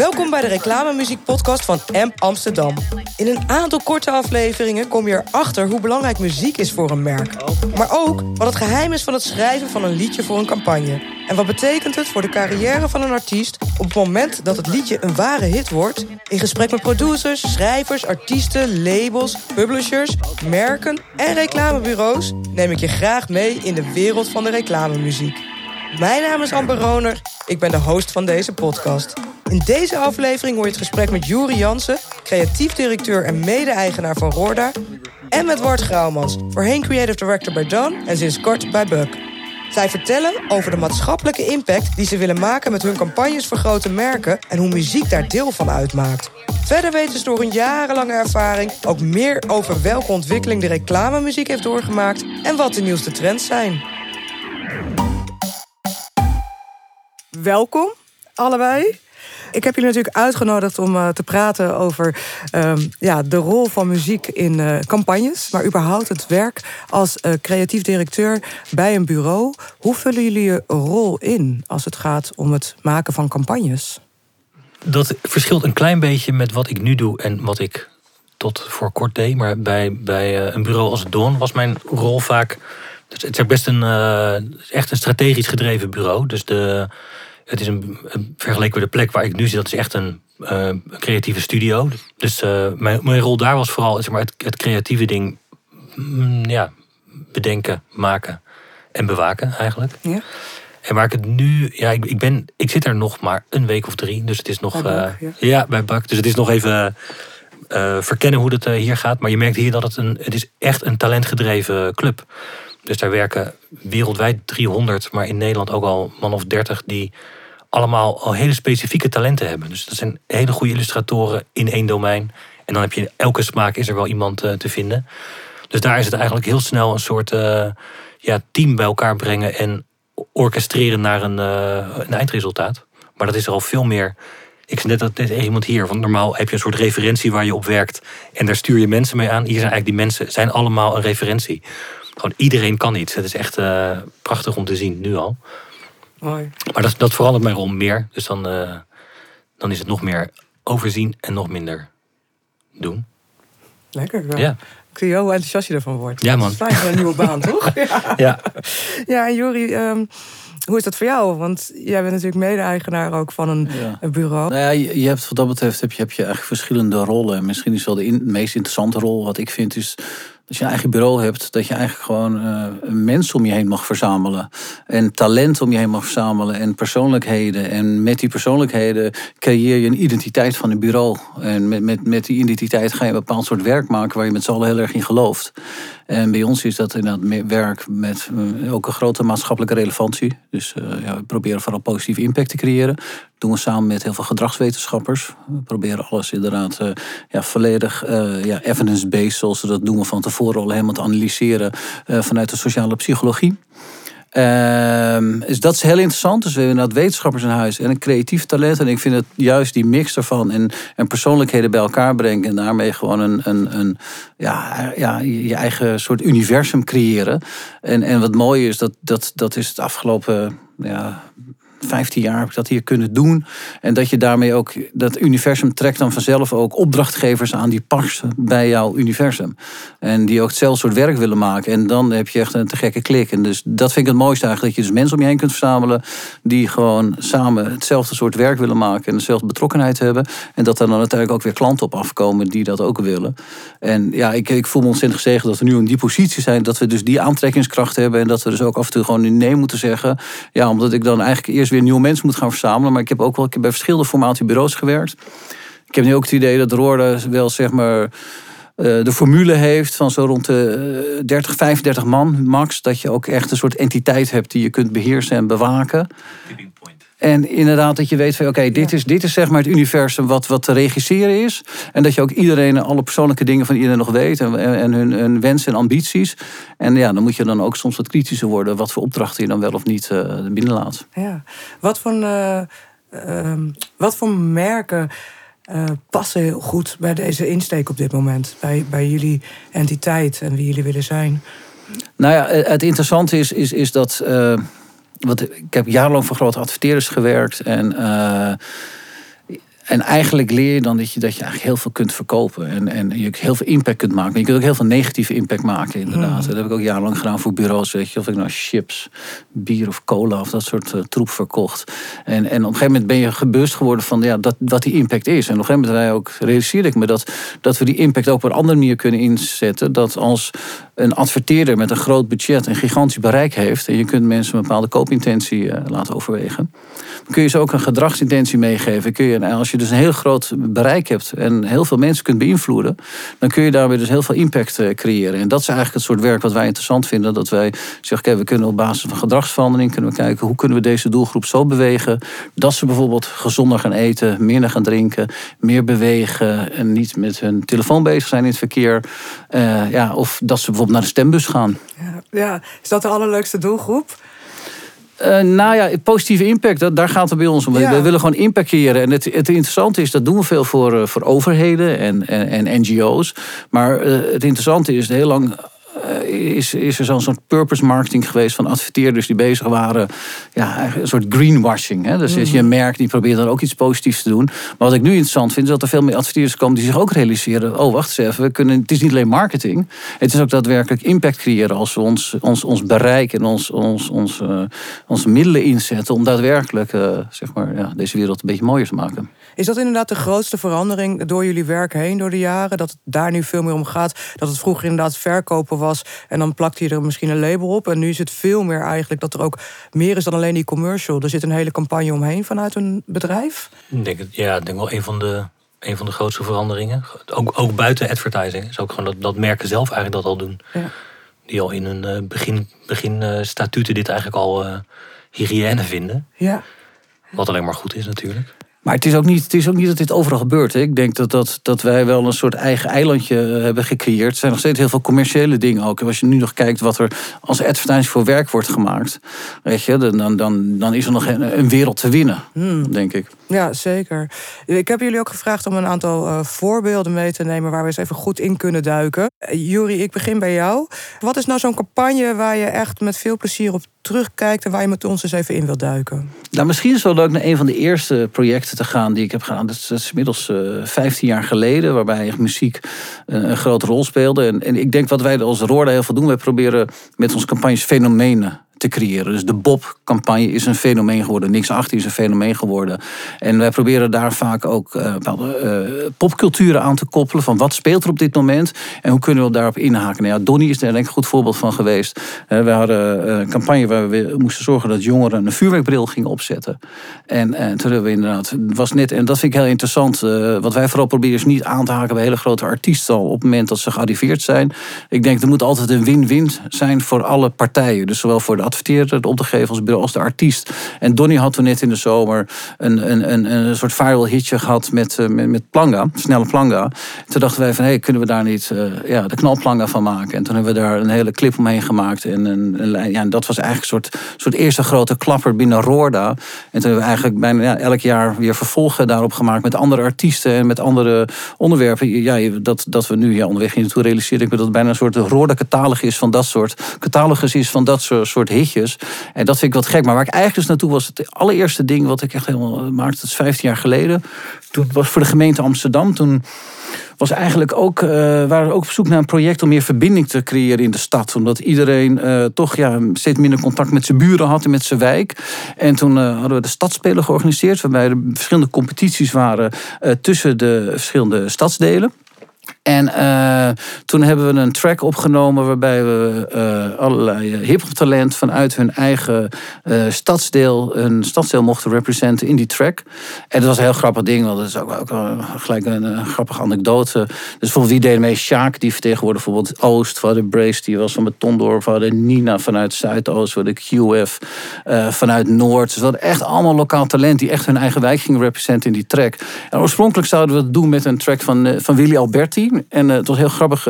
Welkom bij de reclamemuziek podcast van AMP Amsterdam. In een aantal korte afleveringen kom je erachter hoe belangrijk muziek is voor een merk. Maar ook wat het geheim is van het schrijven van een liedje voor een campagne. En wat betekent het voor de carrière van een artiest op het moment dat het liedje een ware hit wordt? In gesprek met producers, schrijvers, artiesten, labels, publishers, merken en reclamebureaus neem ik je graag mee in de wereld van de reclamemuziek. Mijn naam is Amber Roner, ik ben de host van deze podcast. In deze aflevering hoor je het gesprek met Juri Jansen, creatief directeur en mede-eigenaar van Roorda. En met Wart Grauwmans, voorheen creative director bij Don en sinds kort bij Buck. Zij vertellen over de maatschappelijke impact die ze willen maken met hun campagnes voor grote merken en hoe muziek daar deel van uitmaakt. Verder weten ze door hun jarenlange ervaring ook meer over welke ontwikkeling de reclamemuziek heeft doorgemaakt en wat de nieuwste trends zijn. Welkom, allebei. Ik heb jullie natuurlijk uitgenodigd om uh, te praten over uh, ja, de rol van muziek in uh, campagnes, maar überhaupt het werk als uh, creatief directeur bij een bureau. Hoe vullen jullie je rol in als het gaat om het maken van campagnes? Dat verschilt een klein beetje met wat ik nu doe en wat ik tot voor kort deed. Maar bij, bij een bureau als Dawn was mijn rol vaak. Het is best een, echt een strategisch gedreven bureau. Dus de, het is een, vergeleken met de plek waar ik nu zit, dat is echt een uh, creatieve studio. Dus uh, mijn, mijn, rol daar was vooral zeg maar, het, het creatieve ding mm, ja, bedenken, maken en bewaken eigenlijk. Ja. En waar ik het nu, ja, ik, ik, ben, ik zit er nog maar een week of drie, dus het is nog, bij Bak, uh, ja. ja. bij Bak. Dus het is nog even verkennen hoe het hier gaat. Maar je merkt hier dat het een, het is echt een talentgedreven club. Dus daar werken wereldwijd 300, maar in Nederland ook al man of 30 die allemaal al hele specifieke talenten hebben. Dus dat zijn hele goede illustratoren in één domein. En dan heb je elke smaak is er wel iemand uh, te vinden. Dus daar is het eigenlijk heel snel een soort uh, ja, team bij elkaar brengen en orchestreren naar een, uh, een, eindresultaat. Maar dat is er al veel meer. Ik zei net dat net iemand hier. Want normaal heb je een soort referentie waar je op werkt. En daar stuur je mensen mee aan. Hier zijn eigenlijk die mensen zijn allemaal een referentie. Gewoon iedereen kan iets. Het is echt prachtig om te zien nu al. Mooi. Maar dat, dat verandert mijn rol meer. Dus dan, uh, dan is het nog meer overzien en nog minder doen. Lekker. Ja. ja. Ik zie jou hoe enthousiast je ervan wordt. Ja, man. Dat is fijn voor een nieuwe baan, toch? Ja. Ja, ja en Jori, um, hoe is dat voor jou? Want jij bent natuurlijk mede-eigenaar ook van een, ja. een, bureau. Nou ja, je, je hebt wat dat betreft heb je, heb je eigenlijk verschillende rollen. Misschien is wel de in, meest interessante rol, wat ik vind, is als je een eigen bureau hebt, dat je eigenlijk gewoon uh, een mens om je heen mag verzamelen. En talent om je heen mag verzamelen. En persoonlijkheden. En met die persoonlijkheden creëer je een identiteit van een bureau. En met, met, met die identiteit ga je een bepaald soort werk maken waar je met z'n allen heel erg in gelooft. En bij ons is dat inderdaad werk met uh, ook een grote maatschappelijke relevantie. Dus uh, ja, we proberen vooral positieve impact te creëren. Dat doen we samen met heel veel gedragswetenschappers. We proberen alles inderdaad uh, ja, volledig ja, evidence-based, zoals we dat doen, van tevoren al helemaal te analyseren vanuit de sociale psychologie. Dus dat is heel interessant. Dus we hebben inderdaad wetenschappers in huis en een creatief talent. En ik vind het juist die mix ervan en, en persoonlijkheden bij elkaar brengen. En daarmee gewoon een, een, een ja, ja, je eigen soort universum creëren. En, en wat mooi is, dat, dat, dat is het afgelopen ja, 15 jaar heb ik dat hier kunnen doen. En dat je daarmee ook, dat universum trekt dan vanzelf ook opdrachtgevers aan die passen bij jouw universum. En die ook hetzelfde soort werk willen maken. En dan heb je echt een te gekke klik. En dus dat vind ik het mooiste eigenlijk. Dat je dus mensen om je heen kunt verzamelen die gewoon samen hetzelfde soort werk willen maken. En dezelfde betrokkenheid hebben. En dat er dan uiteindelijk ook weer klanten op afkomen die dat ook willen. En ja, ik, ik voel me ontzettend gezegd dat we nu in die positie zijn. Dat we dus die aantrekkingskracht hebben. En dat we dus ook af en toe gewoon nee moeten zeggen. Ja, omdat ik dan eigenlijk eerst weer nieuwe mensen moet gaan verzamelen. Maar ik heb ook wel ik heb bij verschillende formatiebureaus gewerkt. Ik heb nu ook het idee dat Roorde wel zeg maar eh, de formule heeft van zo rond de 30, 35 man max. Dat je ook echt een soort entiteit hebt die je kunt beheersen en bewaken. En inderdaad dat je weet van oké, dit, is, dit is zeg maar het universum wat, wat te regisseren is. En dat je ook iedereen, alle persoonlijke dingen van iedereen nog weet. En, en hun, hun wensen en ambities. En ja, dan moet je dan ook soms wat kritischer worden. Wat voor opdrachten je dan wel of niet uh, binnenlaat. Ja, wat voor, uh, uh, wat voor merken uh, passen heel goed bij deze insteek op dit moment? Bij, bij jullie entiteit en wie jullie willen zijn? Nou ja, het interessante is, is, is dat want ik heb jarenlang voor grote adverteerders gewerkt. En uh, En eigenlijk leer je dan dat je, dat je eigenlijk heel veel kunt verkopen. En, en je heel veel impact kunt maken. Maar je kunt ook heel veel negatieve impact maken, inderdaad. Dat heb ik ook jarenlang gedaan voor bureaus. Weet je, of ik nou chips, bier of cola of dat soort uh, troep verkocht. En, en op een gegeven moment ben je gebust geworden van ja, dat, wat die impact is. En op een gegeven moment wij ook, realiseerde ik me dat, dat we die impact ook op een andere manier kunnen inzetten. Dat als een adverteerder met een groot budget een gigantisch bereik heeft. en je kunt mensen een bepaalde koopintentie uh, laten overwegen. dan kun je ze ook een gedragsintentie meegeven. Kun je, als je dus een heel groot bereik hebt en heel veel mensen kunt beïnvloeden. dan kun je daarmee dus heel veel impact uh, creëren. En dat is eigenlijk het soort werk wat wij interessant vinden. Dat wij zeggen, okay, we kunnen op basis van gedragsverandering kunnen we kijken hoe kunnen we deze doelgroep zo bewegen. dat ze bijvoorbeeld gezonder gaan eten, minder gaan drinken, meer bewegen. en niet met hun telefoon bezig zijn in het verkeer. Uh, ja, of dat ze bijvoorbeeld naar de stembus gaan. Ja, ja. is dat de allerleukste doelgroep? Uh, nou ja, positieve impact, dat, daar gaat het bij ons om. Ja. We willen gewoon impact creëren. En het, het interessante is, dat doen we veel voor, uh, voor overheden en, en, en NGO's. Maar uh, het interessante is, heel lang is, is er zo'n soort purpose marketing geweest van adverteerders die bezig waren. Ja, een soort greenwashing. Hè? Dus mm. je merk die probeert dan ook iets positiefs te doen. Maar wat ik nu interessant vind, is dat er veel meer adverteerders komen die zich ook realiseren. Oh, wacht eens even. We kunnen, het is niet alleen marketing. Het is ook daadwerkelijk impact creëren als we ons, ons, ons bereik en ons, ons, ons, uh, onze middelen inzetten om daadwerkelijk uh, zeg maar, ja, deze wereld een beetje mooier te maken. Is dat inderdaad de grootste verandering door jullie werk heen, door de jaren? Dat het daar nu veel meer om gaat? Dat het vroeger inderdaad verkopen was en dan plakte je er misschien een label op. En nu is het veel meer eigenlijk dat er ook meer is dan alleen die commercial. Er zit een hele campagne omheen vanuit een bedrijf. Ik denk, ja, ik denk wel een van de een van de grootste veranderingen. Ook, ook buiten advertising. Is ook gewoon dat, dat merken zelf eigenlijk dat al doen. Ja. Die al in hun uh, begin, begin uh, statuten dit eigenlijk al uh, hygiëne vinden. Ja. Wat alleen maar goed is natuurlijk. Maar het is, ook niet, het is ook niet dat dit overal gebeurt. Hè. Ik denk dat, dat, dat wij wel een soort eigen eilandje hebben gecreëerd. Er zijn nog steeds heel veel commerciële dingen ook. En als je nu nog kijkt wat er als advertising voor werk wordt gemaakt, weet je, dan, dan, dan is er nog een, een wereld te winnen, hmm. denk ik. Ja, zeker. Ik heb jullie ook gevraagd om een aantal uh, voorbeelden mee te nemen waar we eens even goed in kunnen duiken. Uh, Juri, ik begin bij jou. Wat is nou zo'n campagne waar je echt met veel plezier op terugkijkt en waar je met ons eens even in wilt duiken? Nou, misschien is het wel leuk naar een van de eerste projecten te gaan die ik heb gedaan. Dat is, inmiddels uh, eh, 15 jaar geleden, waarbij muziek een grote rol speelde. En, en ik denk wat wij als Roorda heel veel doen, wij proberen met onze campagnes fenomenen te creëren. Dus de Bob-campagne is een fenomeen geworden. Niks achter is een fenomeen geworden. En wij proberen daar vaak ook uh, popculturen aan te koppelen. Van wat speelt er op dit moment en hoe kunnen we daarop inhaken. Nou ja, Donnie is daar denk een goed voorbeeld van geweest. Uh, we hadden een campagne waar we moesten zorgen dat jongeren een vuurwerkbril gingen opzetten. En, en toen hebben we inderdaad, was net, en dat vind ik heel interessant. wat wij vooral proberen is niet aan te haken bij hele grote artiesten al op het moment dat ze gearriveerd zijn. Ik denk er moet altijd een win-win zijn voor alle partijen. Dus zowel voor de adverteerder, de opdrachtgever als de artiest. En Donny had toen net in de zomer een, een, een, een soort viral hitje gehad met, uh, met, met Planga, snelle Planga. Toen dachten wij van, hé, hey, kunnen we daar niet uh, ja, de knalplanga van maken? En toen hebben we daar een hele clip omheen gemaakt. En, een, ja, en dat was eigenlijk een soort, soort eerste grote klapper binnen Roorda. En toen hebben we eigenlijk bijna elk jaar weer vervolgen daarop gemaakt met andere artiesten en met andere onderwerpen. Ja, dat, dat we nu ja, onderweg hier naartoe realiseren ik dat het bijna een soort Roorda-catalogus is van dat soort catalogus is van dat soort, soort En dat vind ik wat gek. Maar waar ik eigenlijk dus naartoe was, het allereerste ding wat ik echt helemaal maakte, dat is 15 jaar geleden. Toen was voor de gemeente Amsterdam. Toen was eigenlijk ook, uh, waren we ook op zoek naar een project om meer verbinding te creëren in de stad. Omdat iedereen uh, toch ja, steeds minder contact met zijn buren had en met zijn wijk. En toen hadden we de Stadspelen georganiseerd, waarbij er verschillende competities waren tussen de verschillende stadsdelen. En uh, toen hebben we een track opgenomen waarbij we uh, allerlei hip-hop talent vanuit hun eigen stadsdeel, een stadsdeel mochten representen in die track. En dat was een heel grappig ding, want dat is ook, ook gelijk een, grappige anekdote. Dus bijvoorbeeld wie deed mee? Sjaak, die vertegenwoordigde bijvoorbeeld Oost. We hadden Brace, die was van Betondorp. We hadden Nina vanuit Zuidoost. We hadden QF vanuit Noord. Dus we hadden echt allemaal lokaal talent die echt hun eigen wijk gingen representen in die track. En oorspronkelijk zouden we het doen met een track van, van Willy Alberti. En het was heel grappig.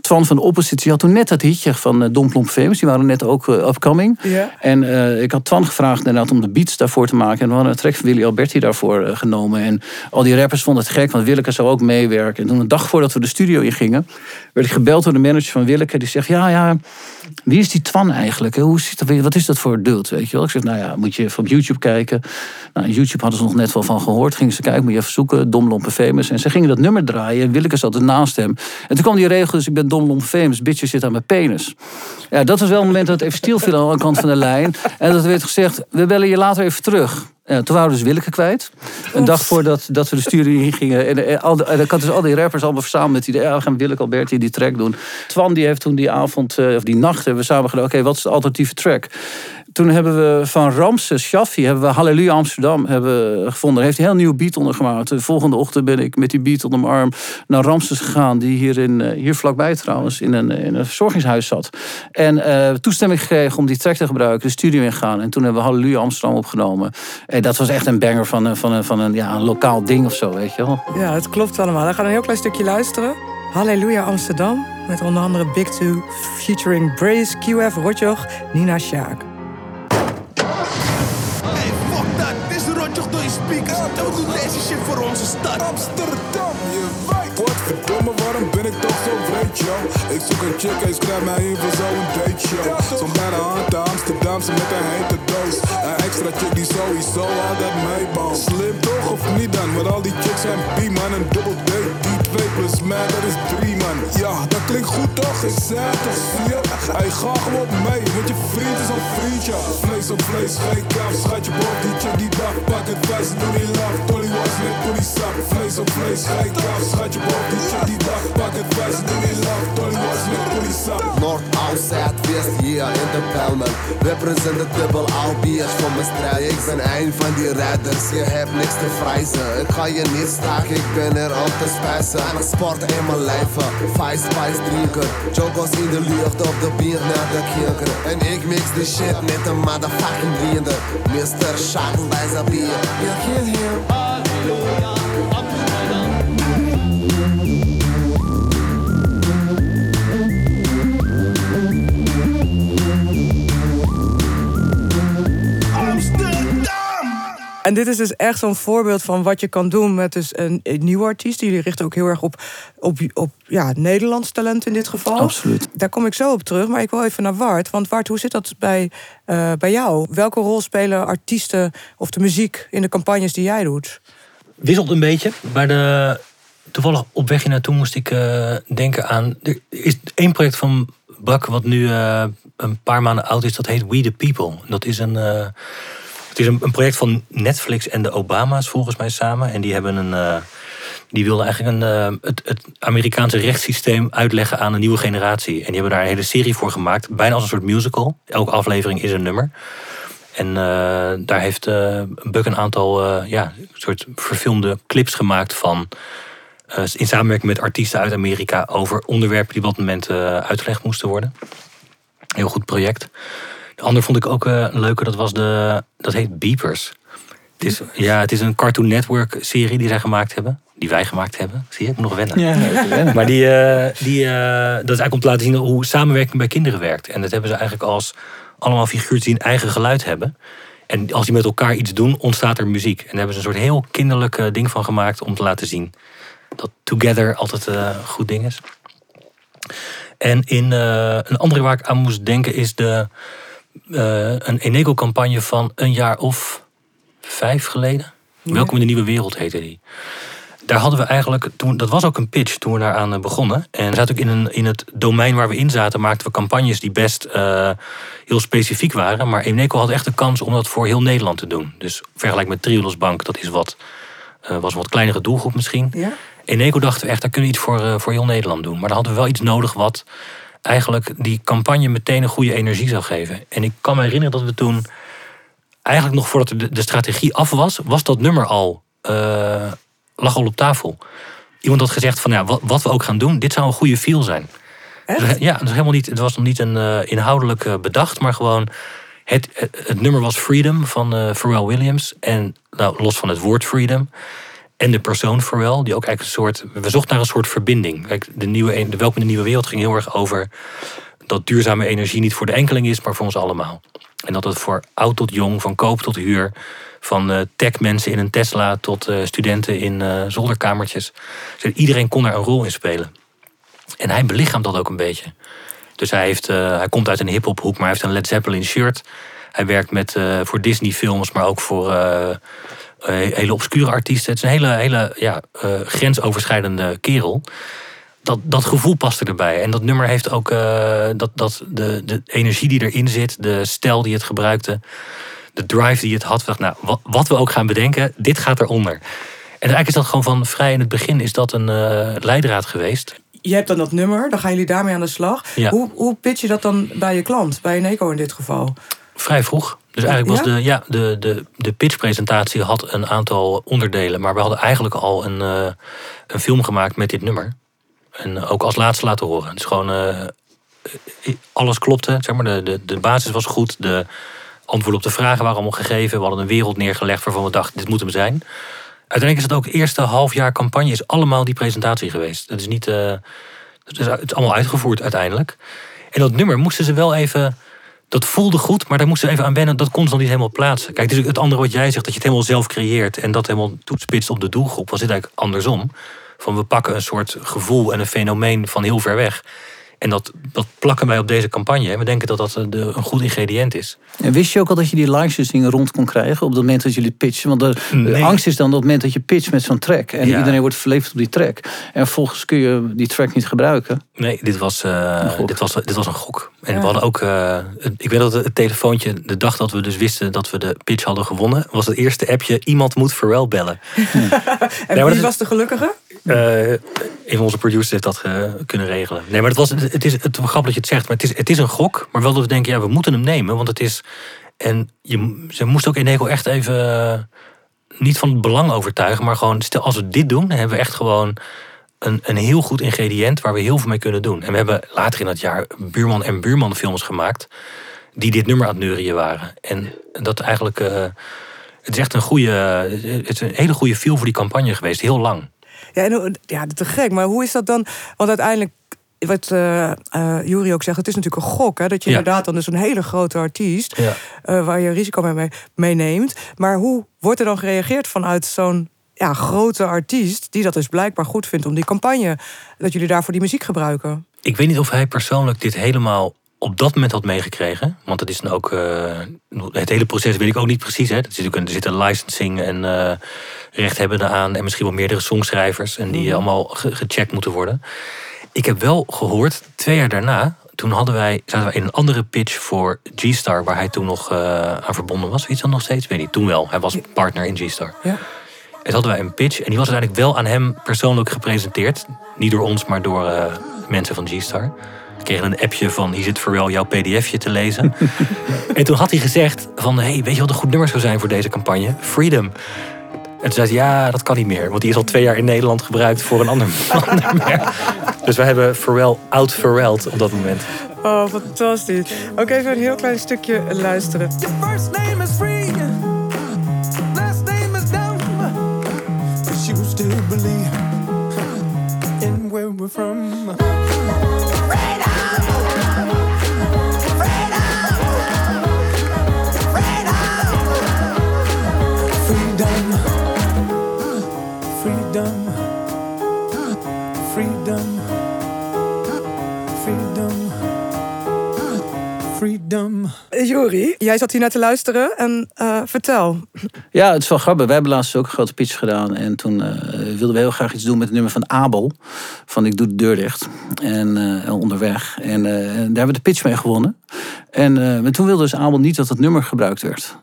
Twan van de Oppositie had toen net dat hitje van uh, Dom Plomp Famous. Die waren net ook Upcoming. En ik had Twan gevraagd inderdaad om de beats daarvoor te maken. En we hadden een track van Willy Alberti daarvoor genomen. En al die rappers vonden het gek, want Willeke zou ook meewerken. En toen een dag voordat we de studio in gingen, werd ik gebeld door de manager van Willeke. Die zegt, ja, ja, wie is die Twan eigenlijk? Hoe zit dat, wat is dat voor dult, weet je wel? Ik zeg, nou ja, moet je even op YouTube kijken. Nou, YouTube hadden ze nog net wel van gehoord. Gingen ze kijken, moet je even zoeken, Domlompe Famous. En ze gingen dat nummer draaien en Willeke zat ernaast En toen kwam die regel, dus ik ben Domlompe Famous, bitch, zit aan mijn penis. Ja, dat was wel een moment dat het even stil viel aan de kant van de lijn. En dat werd gezegd, we bellen je later even terug. Ja, toen waren we dus Willeke kwijt. Een dag voordat dat we de studio in gingen. En, en, al en dan kan dus al die rappers allemaal verzameld met die. Ja, we gaan Willeke Alberti die track doen. Twan die heeft toen die avond, of die nacht, hebben we samen gedaan. Oké, wat is de alternatieve track? Toen hebben we van Ramses Shaffi hebben we Halleluja Amsterdam hebben gevonden. Daar heeft hij een heel nieuw beat onder gemaakt. De volgende ochtend ben ik met die beat onder mijn arm naar Ramses gegaan. Die hier, in, eh, hier vlakbij trouwens in een, in een verzorgingshuis zat. En uh, toestemming gekregen om die track te gebruiken. De studio ingegaan. En toen hebben we Halleluja Amsterdam opgenomen. En dat was echt een banger van, een, van, een, van een, ja, een lokaal ding of zo, weet je wel. Ja, het klopt allemaal. We gaan een heel klein stukje luisteren. Halleluja Amsterdam. Met onder andere Big Two featuring Brace, QF, Rotjoch, Nina Sjaak. Speakers. En we doen deze shit voor onze stad. Amsterdam, je weet. Godverdomme, waarom ben ik toch zo vreed, yo? Ik zoek een chick, hij schrijft mij in voor zo'n date show. Zo'n bij de hand, de Amsterdamse met een hete doos. Een extra chick die sowieso altijd meebouwt. Slim toch of niet dan? Maar al die chicks zijn B-man, een double date. Die 2 plus mij, dat is 3 man. Ja, dat klinkt goed toch? Ik zei toch, je? Hij gaat gewoon mee, want je vriend is een vriendje. Vlees op vlees, geen kaaf, schatje boven die chick die dag. Pak het wijs, doe niet love. Dolly was met sap. Vlees op vlees, geen kaaf, schatje boven die chick die dag. Pak het wijs, doe niet love. Dolly was met sap. Noord, Oud, Zuid, West, hier in de Pelmen. Represent de dubbel voor mijn strijd. Ik ben een van die rijders, je hebt niks te vrijzen. Ik ga je niet staken, ik ben er om te spijzen. Het sporten in mijn leven, vice, spice drinken. Jokos in de lucht op de bier naar de kinker. En ik mix de shit met een motherfucking vrienden. Mr. Shaq bij zijn bier. Kent hem. Halleluja. En dit is dus echt zo'n voorbeeld van wat je kan doen met dus een, een nieuwe artiest. Jullie richten ook heel erg op, op, op ja, Nederlands talent in dit geval. Absoluut. Daar kom ik zo op terug. Maar ik wil even naar Wart. Want Wart, hoe zit dat bij, uh, bij jou? Welke rol spelen artiesten of de muziek in de campagnes die jij doet? Wisselt een beetje. Bij de, toevallig op weg hier naartoe moest ik uh, denken aan... Er is één project van Bak wat nu uh, een paar maanden oud is. Dat heet We The People. Dat is een het is een, project van Netflix en de Obama's volgens mij samen. En die hebben een. Uh, die wilden eigenlijk een, uh, het, het, Amerikaanse rechtssysteem uitleggen aan een nieuwe generatie. En die hebben daar een hele serie voor gemaakt. Bijna als een soort musical. Elke aflevering is een nummer. En uh, daar heeft Buck een aantal ja, soort verfilmde clips gemaakt van. in samenwerking met artiesten uit Amerika over onderwerpen die op dat moment uitgelegd moesten worden. Heel goed project. De ander vond ik ook uh, leuker, dat was de. Dat heet Beepers. Het is, ja, het is een Cartoon Network serie die zij gemaakt hebben. Die wij gemaakt hebben. Zie je, ik moet nog wennen. Ja, maar die, uh, die, uh, dat is eigenlijk om te laten zien hoe samenwerking bij kinderen werkt. En dat hebben ze eigenlijk als allemaal figuurtjes die een eigen geluid hebben. En als die met elkaar iets doen, ontstaat er muziek. En daar hebben ze een soort heel kinderlijk ding van gemaakt om te laten zien dat together altijd een goed ding is. En in een andere waar ik aan moest denken is de uh, een Eneco-campagne van een jaar of vijf geleden. Welkom in de nieuwe wereld heette die. Daar hadden we eigenlijk, toen, dat was ook een pitch toen we daaraan eh, begonnen. En zat ook in, een, in het domein waar we in zaten, maakten we campagnes die best uh, heel specifiek waren. Maar Eneco had echt de kans om dat voor heel Nederland te doen. Dus vergelijk met Triodos Bank, dat is wat, uh, was een wat kleinere doelgroep misschien. Ja. Eneco dachten we echt, daar kunnen we iets voor, voor heel Nederland doen. Maar dan hadden we wel iets nodig wat eigenlijk die campagne meteen een goede energie zou geven. En ik kan me herinneren dat we toen, eigenlijk nog voordat de, de strategie af was, was dat nummer al, uh, lag al op tafel. Iemand had gezegd van ja, wat, wat, we ook gaan doen, dit zou een goede feel zijn. Echt? Ja, het, helemaal niet, het was nog niet een uh, inhoudelijk uh, bedacht, maar gewoon het, het, het, nummer was Freedom van Pharrell Williams. En nou, los van het woord freedom. En de persoon Pharrell, die ook eigenlijk een soort. We zochten naar een soort verbinding. Kijk, de, nieuwe, de Welkom in de Nieuwe Wereld ging heel erg over dat duurzame energie niet voor de enkeling is, maar voor ons allemaal. En dat het voor oud tot jong, van koop tot huur, van uh, techmensen in een Tesla tot uh, studenten in uh, zolderkamertjes. Dus iedereen kon daar een rol in spelen. En hij belichaamt dat ook een beetje. Dus hij, heeft, hij komt uit een hip-hop hoek, maar hij heeft een Led Zeppelin shirt. Hij werkt met, voor Disney films, maar ook voor hele obscure artiesten. Het is een hele, hele ja, grensoverschrijdende kerel dat, dat gevoel paste erbij. En dat nummer heeft ook uh, dat, dat de, de energie die erin zit, de stijl die het gebruikte, de drive die het had. Dacht, nou, wat, wat, we ook gaan bedenken, dit gaat eronder. En eigenlijk is dat gewoon van vrij in het begin is dat een uh, leidraad geweest. Je hebt dan dat nummer, dan gaan jullie daarmee aan de slag. Ja. Hoe, hoe pitch je dat dan bij je klant, bij Neko in dit geval? Vrij vroeg. Dus eigenlijk was de, ja, de, de, de pitchpresentatie had een aantal onderdelen. Maar we hadden eigenlijk al een, uh, een film gemaakt met dit nummer. En ook als laatste laten horen. Dus gewoon uh, alles klopte. Zeg maar, de, de, de basis was goed. De antwoorden op de vragen waren allemaal gegeven. We hadden een wereld neergelegd waarvan we dachten, dit moet hem zijn. Uiteindelijk is het ook het eerste half jaar campagne is allemaal die presentatie geweest. Dat is niet. Uh, het, is, het is allemaal uitgevoerd uiteindelijk. En dat nummer moesten ze wel even. Dat voelde goed, maar daar moesten ze even aan wennen. Dat kon ze nog niet helemaal plaatsen. Kijk, het andere wat jij zegt, dat je het helemaal zelf creëert en dat helemaal toetspitst op de doelgroep, was dit eigenlijk andersom. Van we pakken een soort gevoel en een fenomeen van heel ver weg. En dat, dat plakken wij op deze campagne. En we denken dat dat de, een goed ingrediënt is. En wist je ook al dat je die licensing rond kon krijgen op het moment dat jullie pitchen? Want de, angst is dan op het moment dat je pitcht met zo'n track. En Ja. iedereen wordt verleefd op die track. En vervolgens kun je die track niet gebruiken. Nee, dit was, eh, gok. dit was, dit was een gok. En Ja. we hadden ook, eh, ik weet dat het telefoontje, de dag dat we dus wisten dat we de pitch hadden gewonnen, was het eerste appje, iemand moet Pharrell bellen. En maar dat wie was de gelukkige? Eh, een van onze producers heeft dat eh, kunnen regelen. Nee, maar het, was, het is het, grappig dat je het zegt, maar het is, het is een gok. Maar wel dat we denken, ja, we moeten hem nemen. Want het is. En je, ze moest ook Eneco echt even. niet van het belang overtuigen, maar gewoon. Stel, als we dit doen, dan hebben we echt gewoon. Een, een heel goed ingrediënt waar we heel veel mee kunnen doen. En we hebben later in dat jaar buurman en buurman films gemaakt. die dit nummer aan het neurien waren. En dat eigenlijk. eh, het is echt een goede. Het is een hele goede feel voor die campagne geweest, heel lang. Ja, en, ja, te gek. Maar hoe is dat dan? Want uiteindelijk, wat Jury ook zegt, het is natuurlijk een gok. Hè, dat je Ja. inderdaad dan dus een hele grote artiest... Ja. waar je risico mee- mee meeneemt. Maar hoe wordt er dan gereageerd vanuit zo'n ja, grote artiest... die dat dus blijkbaar goed vindt om die campagne... dat jullie daarvoor die muziek gebruiken? Ik weet niet of hij persoonlijk dit helemaal op dat moment had meegekregen. Want het is dan ook. eh, het hele proces weet ik ook niet precies. Hè. Er zit, een- er zit een licensing en eh rechthebbenden aan. En misschien wel meerdere songschrijvers. En die Mhm. allemaal ge- gecheckt moeten worden. Ik heb wel gehoord, twee jaar daarna. Toen hadden wij, zaten wij in een andere pitch voor G-Star. Waar hij toen nog eh, aan verbonden was. Weet je dat nog steeds? Weet niet. Toen wel. Hij was partner in G-Star. Ja. En toen hadden wij een pitch. En die was uiteindelijk wel aan hem persoonlijk gepresenteerd. Niet door ons, maar door eh, mensen van G-Star. We kregen een appje van, hier zit Pharrell jouw pdfje te lezen. en toen had hij gezegd van, hey, weet je wat een goed nummer zou zijn voor deze campagne? Freedom. En toen zei hij, ja, dat kan niet meer. Want die is al twee jaar in Nederland gebruikt voor een ander, ander merk. Dus we hebben Pharrell out Pharrelled op dat moment. Oh, fantastisch. Ook even een heel klein stukje luisteren. Your first name is from. Eh, Jury, jij zat hier naar te luisteren en eh, vertel. Ja, het is wel grappig. Wij hebben laatst ook een grote pitch gedaan. En toen eh, wilden we heel graag iets doen met het nummer van Abel. Van Ik doe de deur dicht. En eh, onderweg. En, eh, en daar hebben we de pitch mee gewonnen. En eh, maar toen wilde dus Abel niet dat het nummer gebruikt werd.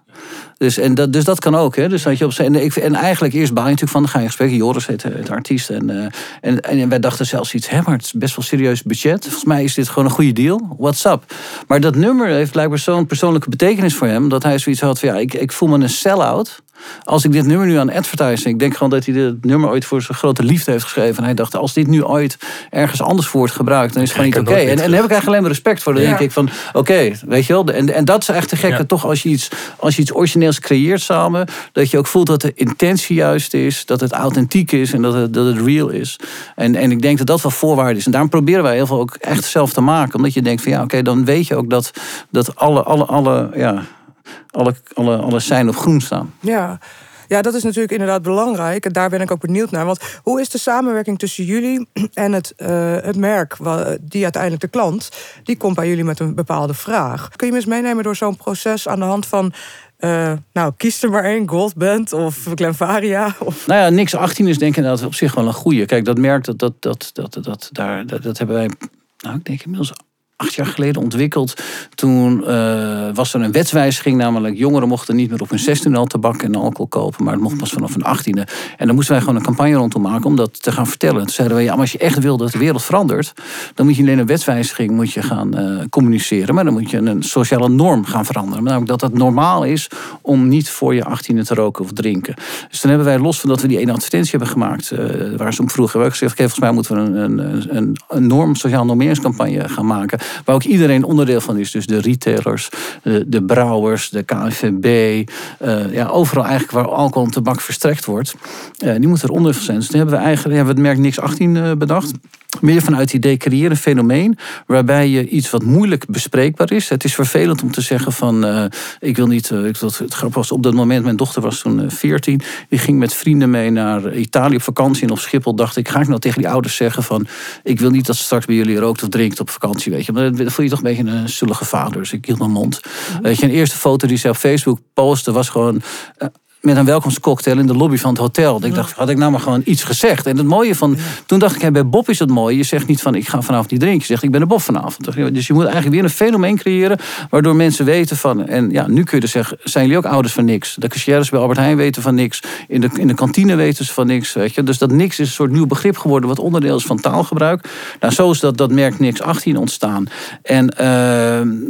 Dus, en dat, dus dat kan ook. Hè? Dus dat je op en, ik, en eigenlijk eerst baal je natuurlijk van, ga je in gesprek. Joris heet het artiest. En, eh, en, en wij dachten zelfs iets, hè, maar het is best wel serieus budget. Volgens mij is dit gewoon een goede deal. What's up? Maar dat nummer heeft blijkbaar zo'n persoonlijke betekenis voor hem. Dat hij zoiets had van, ja, ik, ik voel me een sell-out. Als ik dit nummer nu aan advertise, ik denk gewoon dat hij dit nummer ooit voor zijn grote liefde heeft geschreven. En hij dacht, als dit nu ooit ergens anders wordt gebruikt, dan is het gewoon niet oké. En, en daar heb ik eigenlijk alleen maar respect voor. Dan Ja. denk ik van, oké, weet je wel. En, en dat is echt de gekke, Ja. toch als je, iets, als je iets origineels creëert samen, dat je ook voelt dat de intentie juist is, dat het authentiek is en dat het, dat het real is. En, en ik denk dat dat wel voorwaarde is. En daarom proberen wij heel veel ook echt zelf te maken. Omdat je denkt van ja, oké, dan weet je ook dat, dat alle, alle, alle, ja, alle, alle, alle zijn op groen staan. Ja. ja, dat is natuurlijk inderdaad belangrijk. En daar ben ik ook benieuwd naar. Want hoe is de samenwerking tussen jullie en het, eh, het merk, die uiteindelijk de klant, die komt bij jullie met een bepaalde vraag. Kun je me eens meenemen door zo'n proces aan de hand van, eh, nou, kies er maar één, Goldband of Glenvaria? Of... Nou ja, niks 18 is denk ik inderdaad op zich wel een goede. Kijk, dat merk, dat, dat, dat, dat, dat, daar, dat, dat hebben wij, nou, ik denk inmiddels jaar geleden ontwikkeld. Toen eh, was er een wetswijziging, namelijk jongeren mochten niet meer op hun 16 al tabak en alcohol kopen, maar het mocht pas vanaf hun 18e. En dan moesten wij gewoon een campagne rondom maken om dat te gaan vertellen. Toen zeiden wij, ja, maar als je echt wil dat de wereld verandert, dan moet je alleen een wetswijziging moet je gaan eh, communiceren, maar dan moet je een sociale norm gaan veranderen. Namelijk dat het normaal is om niet voor je 18e te roken of drinken. Dus toen hebben wij, los van dat we die ene advertentie hebben gemaakt, eh, waar ze om vroegen, hebben we gezegd, volgens mij moeten we een, een, een, een norm, sociaal normeringscampagne gaan maken. Waar ook iedereen onderdeel van is. Dus de retailers, de, de brouwers, de KNVB. eh, ja, overal eigenlijk waar alcohol en tabak verstrekt wordt. eh, die moeten er onderdeel van zijn. Dus toen hebben we eigenlijk hebben we het merk Niks 18 eh, bedacht. Meer vanuit het idee creëren een fenomeen waarbij je iets wat moeilijk bespreekbaar is. Het is vervelend om te zeggen van ik wil niet. ik, het, het was op dat moment, mijn dochter was toen eh, 14. Die ging met vrienden mee naar Italië op vakantie. En op Schiphol dacht ik, ga ik nou tegen die ouders zeggen van ik wil niet dat ze straks bij jullie rookt of drinkt op vakantie. Weet je. Dan voel je toch een beetje een zullige vader. Dus ik hield mijn mond. Weet je, een eerste foto die ze op Facebook postte was gewoon. Met een welkomstcocktail in de lobby van het hotel. Ik dacht, had ik nou maar gewoon iets gezegd. En het mooie van, toen dacht ik, hey, bij Bob is het mooi. Je zegt niet van, ik ga vanavond niet drinken. Je zegt, ik ben er Bob vanavond. Dus je moet eigenlijk weer een fenomeen creëren... waardoor mensen weten van... en ja, nu kun je dus zeggen, zijn jullie ook ouders van niks? De cashiers bij Albert Heijn weten van niks. In de, in de kantine weten ze van niks. Weet je? Dus dat niks is een soort nieuw begrip geworden... wat onderdeel is van taalgebruik. Nou, zo is dat, dat merk niks 18 ontstaan. En, eh,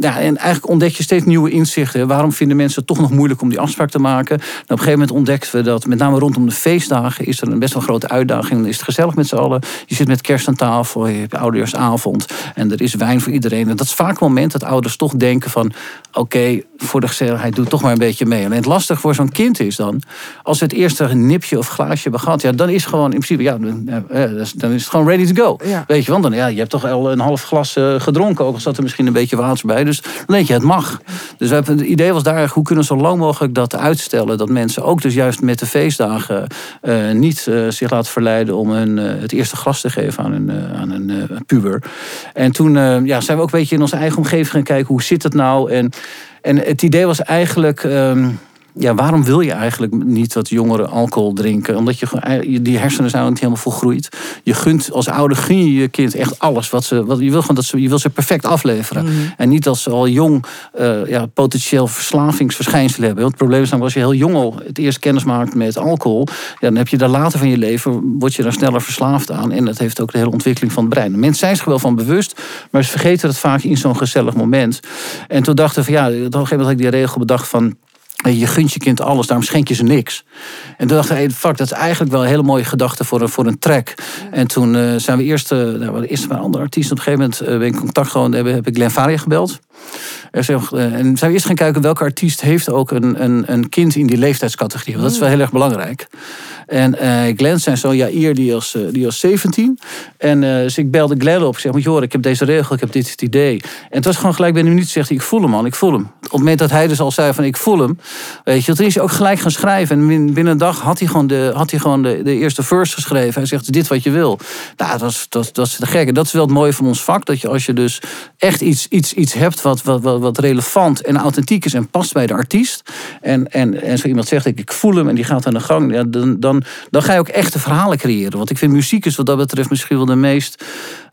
ja, en eigenlijk ontdek je steeds nieuwe inzichten. Waarom vinden mensen het toch nog moeilijk om die afspraak te maken? Nou, gegeven moment ontdekten we dat, met name rondom de feestdagen, is er een best wel grote uitdaging. Dan is het gezellig met z'n allen. Je zit met kerst aan tafel, je hebt oudejaarsavond en er is wijn voor iedereen. En dat is vaak het moment dat ouders toch denken van, oké, voor de gezelligheid doe toch maar een beetje mee. Alleen het lastig voor zo'n kind is dan, als we het eerste nipje of glaasje hebben gehad, ja, dan is gewoon in principe, ja, dan, eh, is het gewoon ready to go. Ja. Weet je, want dan, ja, je hebt toch al een half glas eh, gedronken, ook al zat er misschien een beetje water bij. Dus dan denk je, het mag. Dus we hebben, het idee was daar, hoe kunnen we zo lang mogelijk dat uitstellen, dat mensen ook dus juist met de feestdagen eh, niet eh, zich laten verleiden om hun, eh, het eerste glas te geven aan een, aan een puber. En toen ja, zijn we ook een beetje in onze eigen omgeving gaan kijken, hoe zit het nou? En, en het idee was eigenlijk... ehm, ja, waarom wil je eigenlijk niet dat jongeren alcohol drinken? Omdat je, je- die hersenen zijn niet helemaal volgroeid. Je gunt als ouder gun je je kind echt alles. Wat ze, wat, je wil gewoon dat ze, je wil ze perfect afleveren. En niet dat ze al jong eh, ja, potentieel verslavingsverschijnselen hebben. Want het probleem is namelijk als je heel jong al het eerst kennis maakt met alcohol, ja, dan heb je daar later van je leven, word je daar sneller verslaafd aan. En dat heeft ook de hele ontwikkeling van het brein. Mensen zijn zich wel van bewust, maar ze vergeten het vaak in zo'n gezellig moment. En toen dachten we van ja, op een gegeven moment had ik die regel bedacht van. Je gunt je kind alles, daarom schenk je ze niks. En toen dacht ik, hey, fuck, dat is eigenlijk wel een hele mooie gedachte voor een, voor een track. En toen eh, zijn we eerst, eh, nou, eerst een andere artiest. Op een gegeven moment eh, ben ik in contact gewoon, heb, heb ik Glenn Faria gebeld. Er zijn, en zijn we eerst gaan kijken welke artiest heeft ook een, een, een kind in die leeftijdscategorie. Want dat is wel heel erg belangrijk. En eh Glenn zei zo, ja, Ier die was, die was 17. En dus ik belde Glenn op. Ik zeg, moet je horen, ik heb deze regel, ik heb dit het idee. En het was gewoon gelijk binnen een minuut, zegt hij, ik voel hem man, ik voel hem. Op het moment dat hij dus al zei van, ik voel hem. Weet je, toen is hij ook gelijk gaan schrijven. En bin- binnen een dag had hij gewoon de, had hij gewoon de, de eerste verse geschreven. Hij zegt, is dit wat je wil? Nou, dat, was, dat, dat is te gek. En dat is wel het mooie van ons vak. Dat je als je dus echt iets, iets, iets hebt wat, wat, wat, wat relevant en authentiek is en past bij de artiest. En, en, en zo iemand zegt, ik, ik voel hem en die gaat aan de gang. Ja, dan, dan, dan ga je ook echte verhalen creëren. Want ik vind muziek is wat dat betreft misschien wel de meest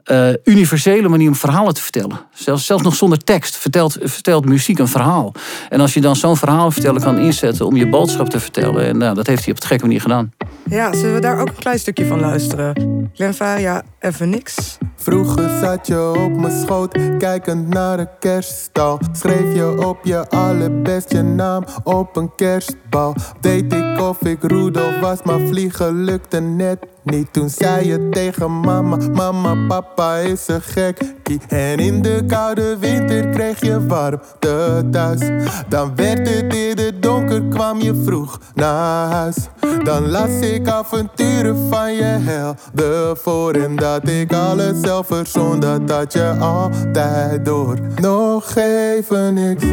eh, universele manier om verhalen te vertellen. Zelfs, zelfs nog zonder tekst vertelt, vertelt muziek een verhaal. En als je dan zo'n verhaal vertellen kan inzetten om je boodschap te vertellen. En nou, dat heeft hij op de gekke manier gedaan. Ja, zullen we daar ook een klein stukje van luisteren? Glenvaria, even niks. Vroeger zat je op mijn schoot, kijkend naar de kerststal. Schreef je op je allerbest je naam op een kerstbal. Deed ik of ik Rudolf was, maar vliegen lukte net niet. Toen zei je tegen mama, mama, papa is een En in de koude winter kreeg je warmte thuis. Dan werd het eerder donker, kwam je vroeg naar huis. Dan las ik avonturen van je helden voor. En dat ik alles zelf verzon, dat had je altijd door. Nog even niks.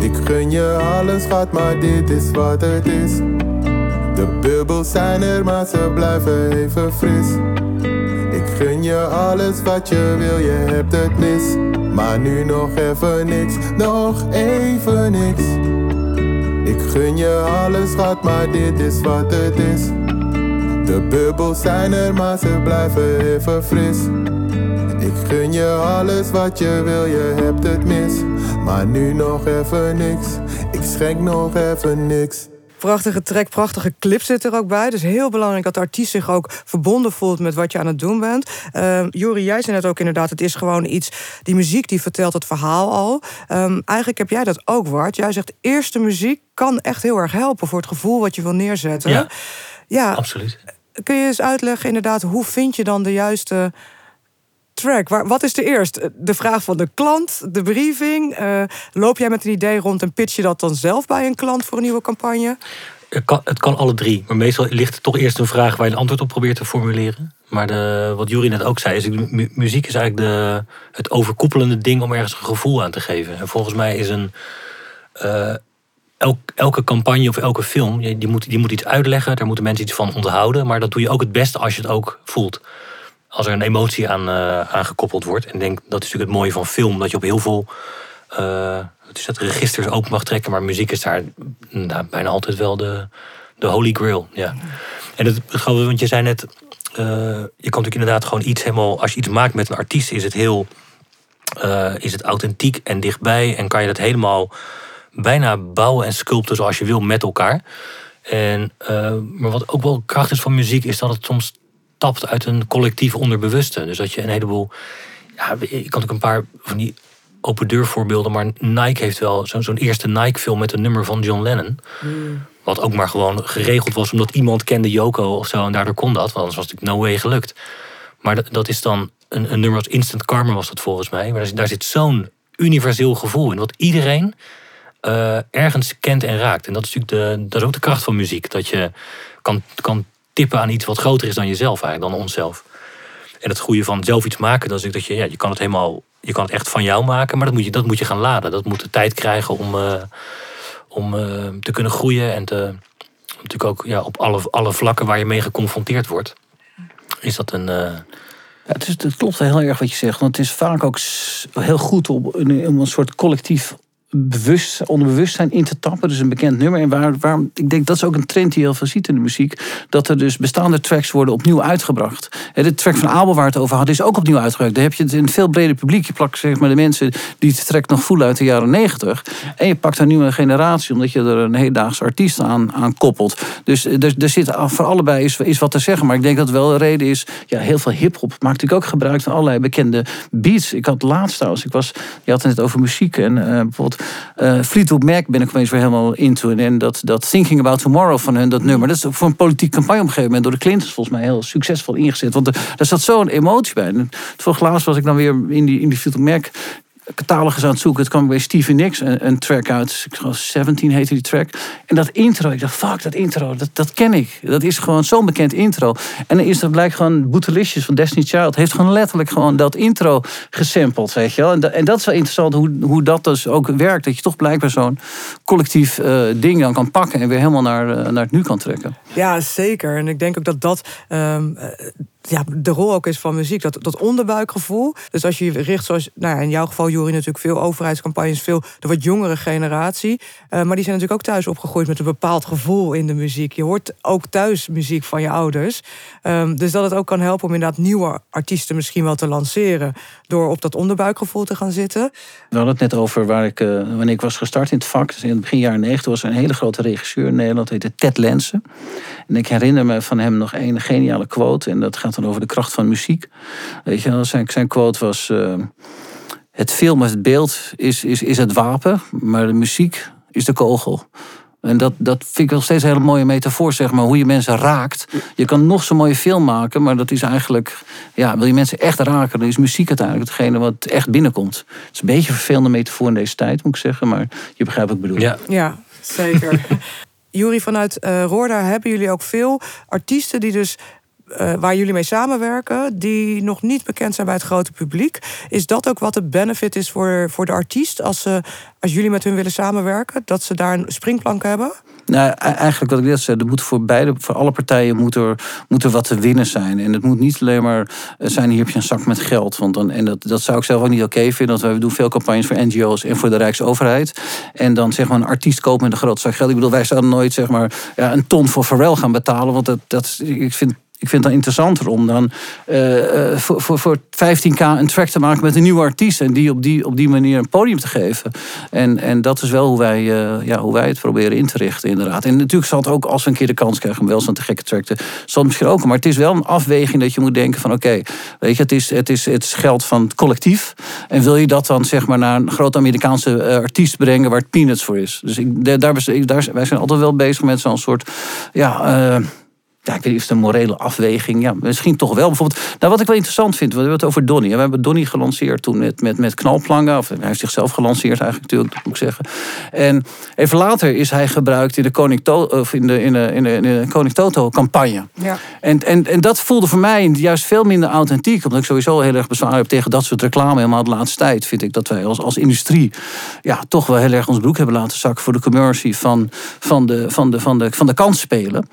Ik gun je alles, schat, maar dit is wat het is. De bubbels zijn er, maar ze blijven even fris. Ik gun je alles wat je wil, je hebt het mis. Maar nu nog even niks, nog even niks. Ik gun je alles, schat, maar dit is wat het is. De bubbels zijn er, maar ze blijven even fris. Ik gun je alles wat je wil, je hebt het mis. Maar nu nog even niks. Ik schenk nog even niks. Prachtige track, prachtige clip zit er ook bij. Dus heel belangrijk dat de artiest zich ook verbonden voelt met wat je aan het doen bent. Uh, Jori, jij zei net ook inderdaad, het is gewoon iets... die muziek die vertelt het verhaal al. Um, eigenlijk heb jij dat ook, Wart. Jij zegt, eerste muziek kan echt heel erg helpen... voor het gevoel wat je wil neerzetten. Ja, ja. absoluut. Kun je eens uitleggen inderdaad, hoe vind je dan de juiste track? Waar, wat is de eerst? De vraag van de klant, de briefing? Uh, loop jij met een idee rond en pitch je dat dan zelf bij een klant voor een nieuwe campagne? Het kan, het kan alle drie, maar meestal ligt er toch eerst een vraag waar je een antwoord op probeert te formuleren. Maar de, wat Jury net ook zei, is mu muziek is eigenlijk de, het overkoepelende ding om ergens een gevoel aan te geven. En volgens mij is een. Elk, elke campagne of elke film, die moet, die moet iets uitleggen, daar moeten mensen iets van onthouden. Maar dat doe je ook het beste als je het ook voelt als er een emotie aan, uh, aan gekoppeld wordt. En denk, dat is natuurlijk het mooie van film, dat je op heel veel uh, is dat, registers open mag trekken. Maar muziek is daar nou, bijna altijd wel de, de holy grail. Ja. En het, want je zei net, uh, je kan natuurlijk inderdaad gewoon iets helemaal, als je iets maakt met een artiest, is het heel, is het authentiek en dichtbij. En kan je dat helemaal bijna bouwen en sculpten zoals je wil met elkaar. En, maar wat ook wel kracht is van muziek, is dat het soms tapt uit een collectief onderbewuste. Dus dat je een heleboel. Ja, ik kan ook een paar van die open deur voorbeelden, maar Nike heeft wel zo'n eerste Nike-film met een nummer van John Lennon. Hmm. Wat ook maar gewoon geregeld was omdat iemand kende Yoko of zo en daardoor kon dat, want anders was het no way gelukt. Maar dat, dat is dan een, een nummer als Instant Karma was dat volgens mij. Maar daar zit zo'n universeel gevoel in, wat iedereen uh, ergens kent en raakt. En dat is natuurlijk de, dat is ook de kracht van muziek. Dat je kan, kan tippen aan iets wat groter is dan jezelf eigenlijk, dan onszelf. En het goede van zelf iets maken, dat is dat je, ja, je kan het helemaal, je kan het echt van jou maken, maar dat moet je, dat moet je gaan laden. Dat moet de tijd krijgen om, uh, om uh, te kunnen groeien en te, natuurlijk ook ja, op alle, alle vlakken waar je mee geconfronteerd wordt, is dat een. Ja, het, is, het klopt heel erg wat je zegt, want het is vaak ook heel goed om een, een soort collectief bewust, onderbewustzijn in te tappen. Dus een bekend nummer. En waar, waar, ik denk dat is ook een trend die je heel veel ziet in de muziek. Dat er dus bestaande tracks worden opnieuw uitgebracht. de track van Abel waar het over had is ook opnieuw uitgebracht. Daar heb je het in een veel breder publiek. Je plakt zeg maar de mensen die de track nog voelen uit de jaren negentig. En je pakt een nieuwe generatie. Omdat je er een hedendaagse artiest aan, aan koppelt. Dus er, er zit voor allebei is, is wat te zeggen. Maar ik denk dat wel een reden is. Ja, heel veel hip-hop maakt natuurlijk ook gebruik van allerlei bekende beats. Ik had laatst trouwens. Ik was, je had het net over muziek. En uh, bijvoorbeeld uh, Fleetwood Mac ben ik opeens weer helemaal into. En dat, dat Thinking About Tomorrow van hun, dat nummer. Dat is voor een politieke campagne op een gegeven moment door de Clintons volgens mij heel succesvol ingezet. Want er, er zat zo'n emotie bij. En vorige laatst was ik dan weer in die, in die Fleetwood Mac catalogus aan het zoeken. Het kwam bij Stevie Nicks, een, een track uit, ik geloof 17 heette die track. En dat intro, ik dacht, fuck, dat intro, dat, dat ken ik. Dat is gewoon zo'n bekend intro. En dan is er blijkt gewoon, Boetelicious van Destiny Child heeft gewoon letterlijk gewoon dat intro gesampled, weet je wel. En, en dat is wel interessant hoe, hoe dat dus ook werkt. Dat je toch blijkbaar zo'n collectief uh, ding dan kan pakken en weer helemaal naar, uh, naar het nu kan trekken. Ja, zeker. En ik denk ook dat dat um, ja, de rol ook is van muziek. Dat, dat onderbuikgevoel. Dus als je je richt, zoals nou ja, in jouw geval, Jury, natuurlijk veel overheidscampagnes, veel de wat jongere generatie. Uh, maar die zijn natuurlijk ook thuis opgegroeid met een bepaald gevoel in de muziek. Je hoort ook thuis muziek van je ouders. Um, dus dat het ook kan helpen om inderdaad nieuwe artiesten misschien wel te lanceren. Door op dat onderbuikgevoel te gaan zitten. We hadden het net over waar ik, uh, wanneer ik was gestart in het vak. Dus in het begin jaren 90 was er een hele grote regisseur in Nederland. heette Ted Lensen. En ik herinner me van hem nog een geniale quote. En dat gaat dan over de kracht van muziek. Weet je, zijn, zijn quote was... eh, het film, het beeld is, is, is het wapen, maar de muziek is de kogel. En dat, dat vind ik nog steeds een hele mooie metafoor, zeg maar. Hoe je mensen raakt. Je kan nog zo'n mooie film maken, maar dat is eigenlijk... Ja, wil je mensen echt raken, dan is muziek uiteindelijk hetgene wat echt binnenkomt. Het is een beetje een vervelende metafoor in deze tijd, moet ik zeggen. Maar je begrijpt wat ik bedoel. Ja, Ja, zeker. Jury, vanuit eh Roorda hebben jullie ook veel artiesten die dus eh, waar jullie mee samenwerken, die nog niet bekend zijn bij het grote publiek. Is dat ook wat de benefit is voor, voor de artiest als, ze, als jullie met hun willen samenwerken? Dat ze daar een springplank hebben? Nou, e- eigenlijk wat ik net zei, er moet voor beide, voor alle partijen moet er, wat te winnen zijn. En het moet niet alleen maar eh, zijn, hier heb je een zak met geld. Want dan, en dat, dat zou ik zelf ook niet oké vinden. Want wij doen veel campagnes voor NGO's en voor de Rijksoverheid. En dan zeg maar een artiest kopen met een groot zak geld. Ik bedoel, wij zouden nooit zeg maar ja, een ton voor Pharrell gaan betalen. Want dat, dat, ik vind ik vind het dan interessanter om dan eh, eh, voor, voor, voor 15k een track te maken met een nieuwe artiest. En die op die, op die manier een podium te geven. En, en dat is wel hoe wij, eh, ja, hoe wij het proberen in te richten, inderdaad. En natuurlijk zal het ook, als we een keer de kans krijgen om wel zo'n te gekke track te. zal misschien ook. Maar het is wel een afweging dat je moet denken: van oké, weet je, het is, het, is, het is geld van het collectief. En wil je dat dan zeg maar naar een grote Amerikaanse artiest brengen waar het peanuts voor is? Dus ik, daar, daar, wij zijn altijd wel bezig met zo'n soort. Ja, ja, ik weet niet of het een morele afweging. Ja, misschien toch wel. Bijvoorbeeld, nou, wat ik wel interessant vind, we hebben het over Donny. We hebben Donny gelanceerd toen met, met, met knalplangen. Of hij heeft zichzelf gelanceerd eigenlijk natuurlijk, moet ik zeggen. En even later is hij gebruikt in de Koning, to of in de, in de, in de, in de Koning Toto campagne. Ja. En, en, en dat voelde voor mij juist veel minder authentiek. Omdat ik sowieso heel erg bezwaar heb tegen dat soort reclame. Helemaal de laatste tijd vind ik dat wij als, als industrie... Ja, toch wel heel erg ons broek hebben laten zakken... voor de commercie van, van, de, van, de, van, de, van de kansspelen.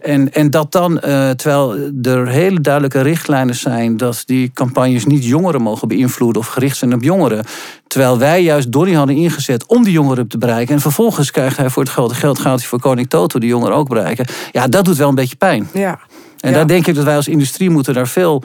En, en dat dan, eh, terwijl er hele duidelijke richtlijnen zijn... dat die campagnes niet jongeren mogen beïnvloeden... of gericht zijn op jongeren... Terwijl wij juist Donny hadden ingezet om die jongeren te bereiken. En vervolgens krijgt hij voor het grote geld gaat hij voor Koning Toto die jongeren ook bereiken. Ja, dat doet wel een beetje pijn. Ja. En Ja. daar denk ik dat wij als industrie moeten daar veel,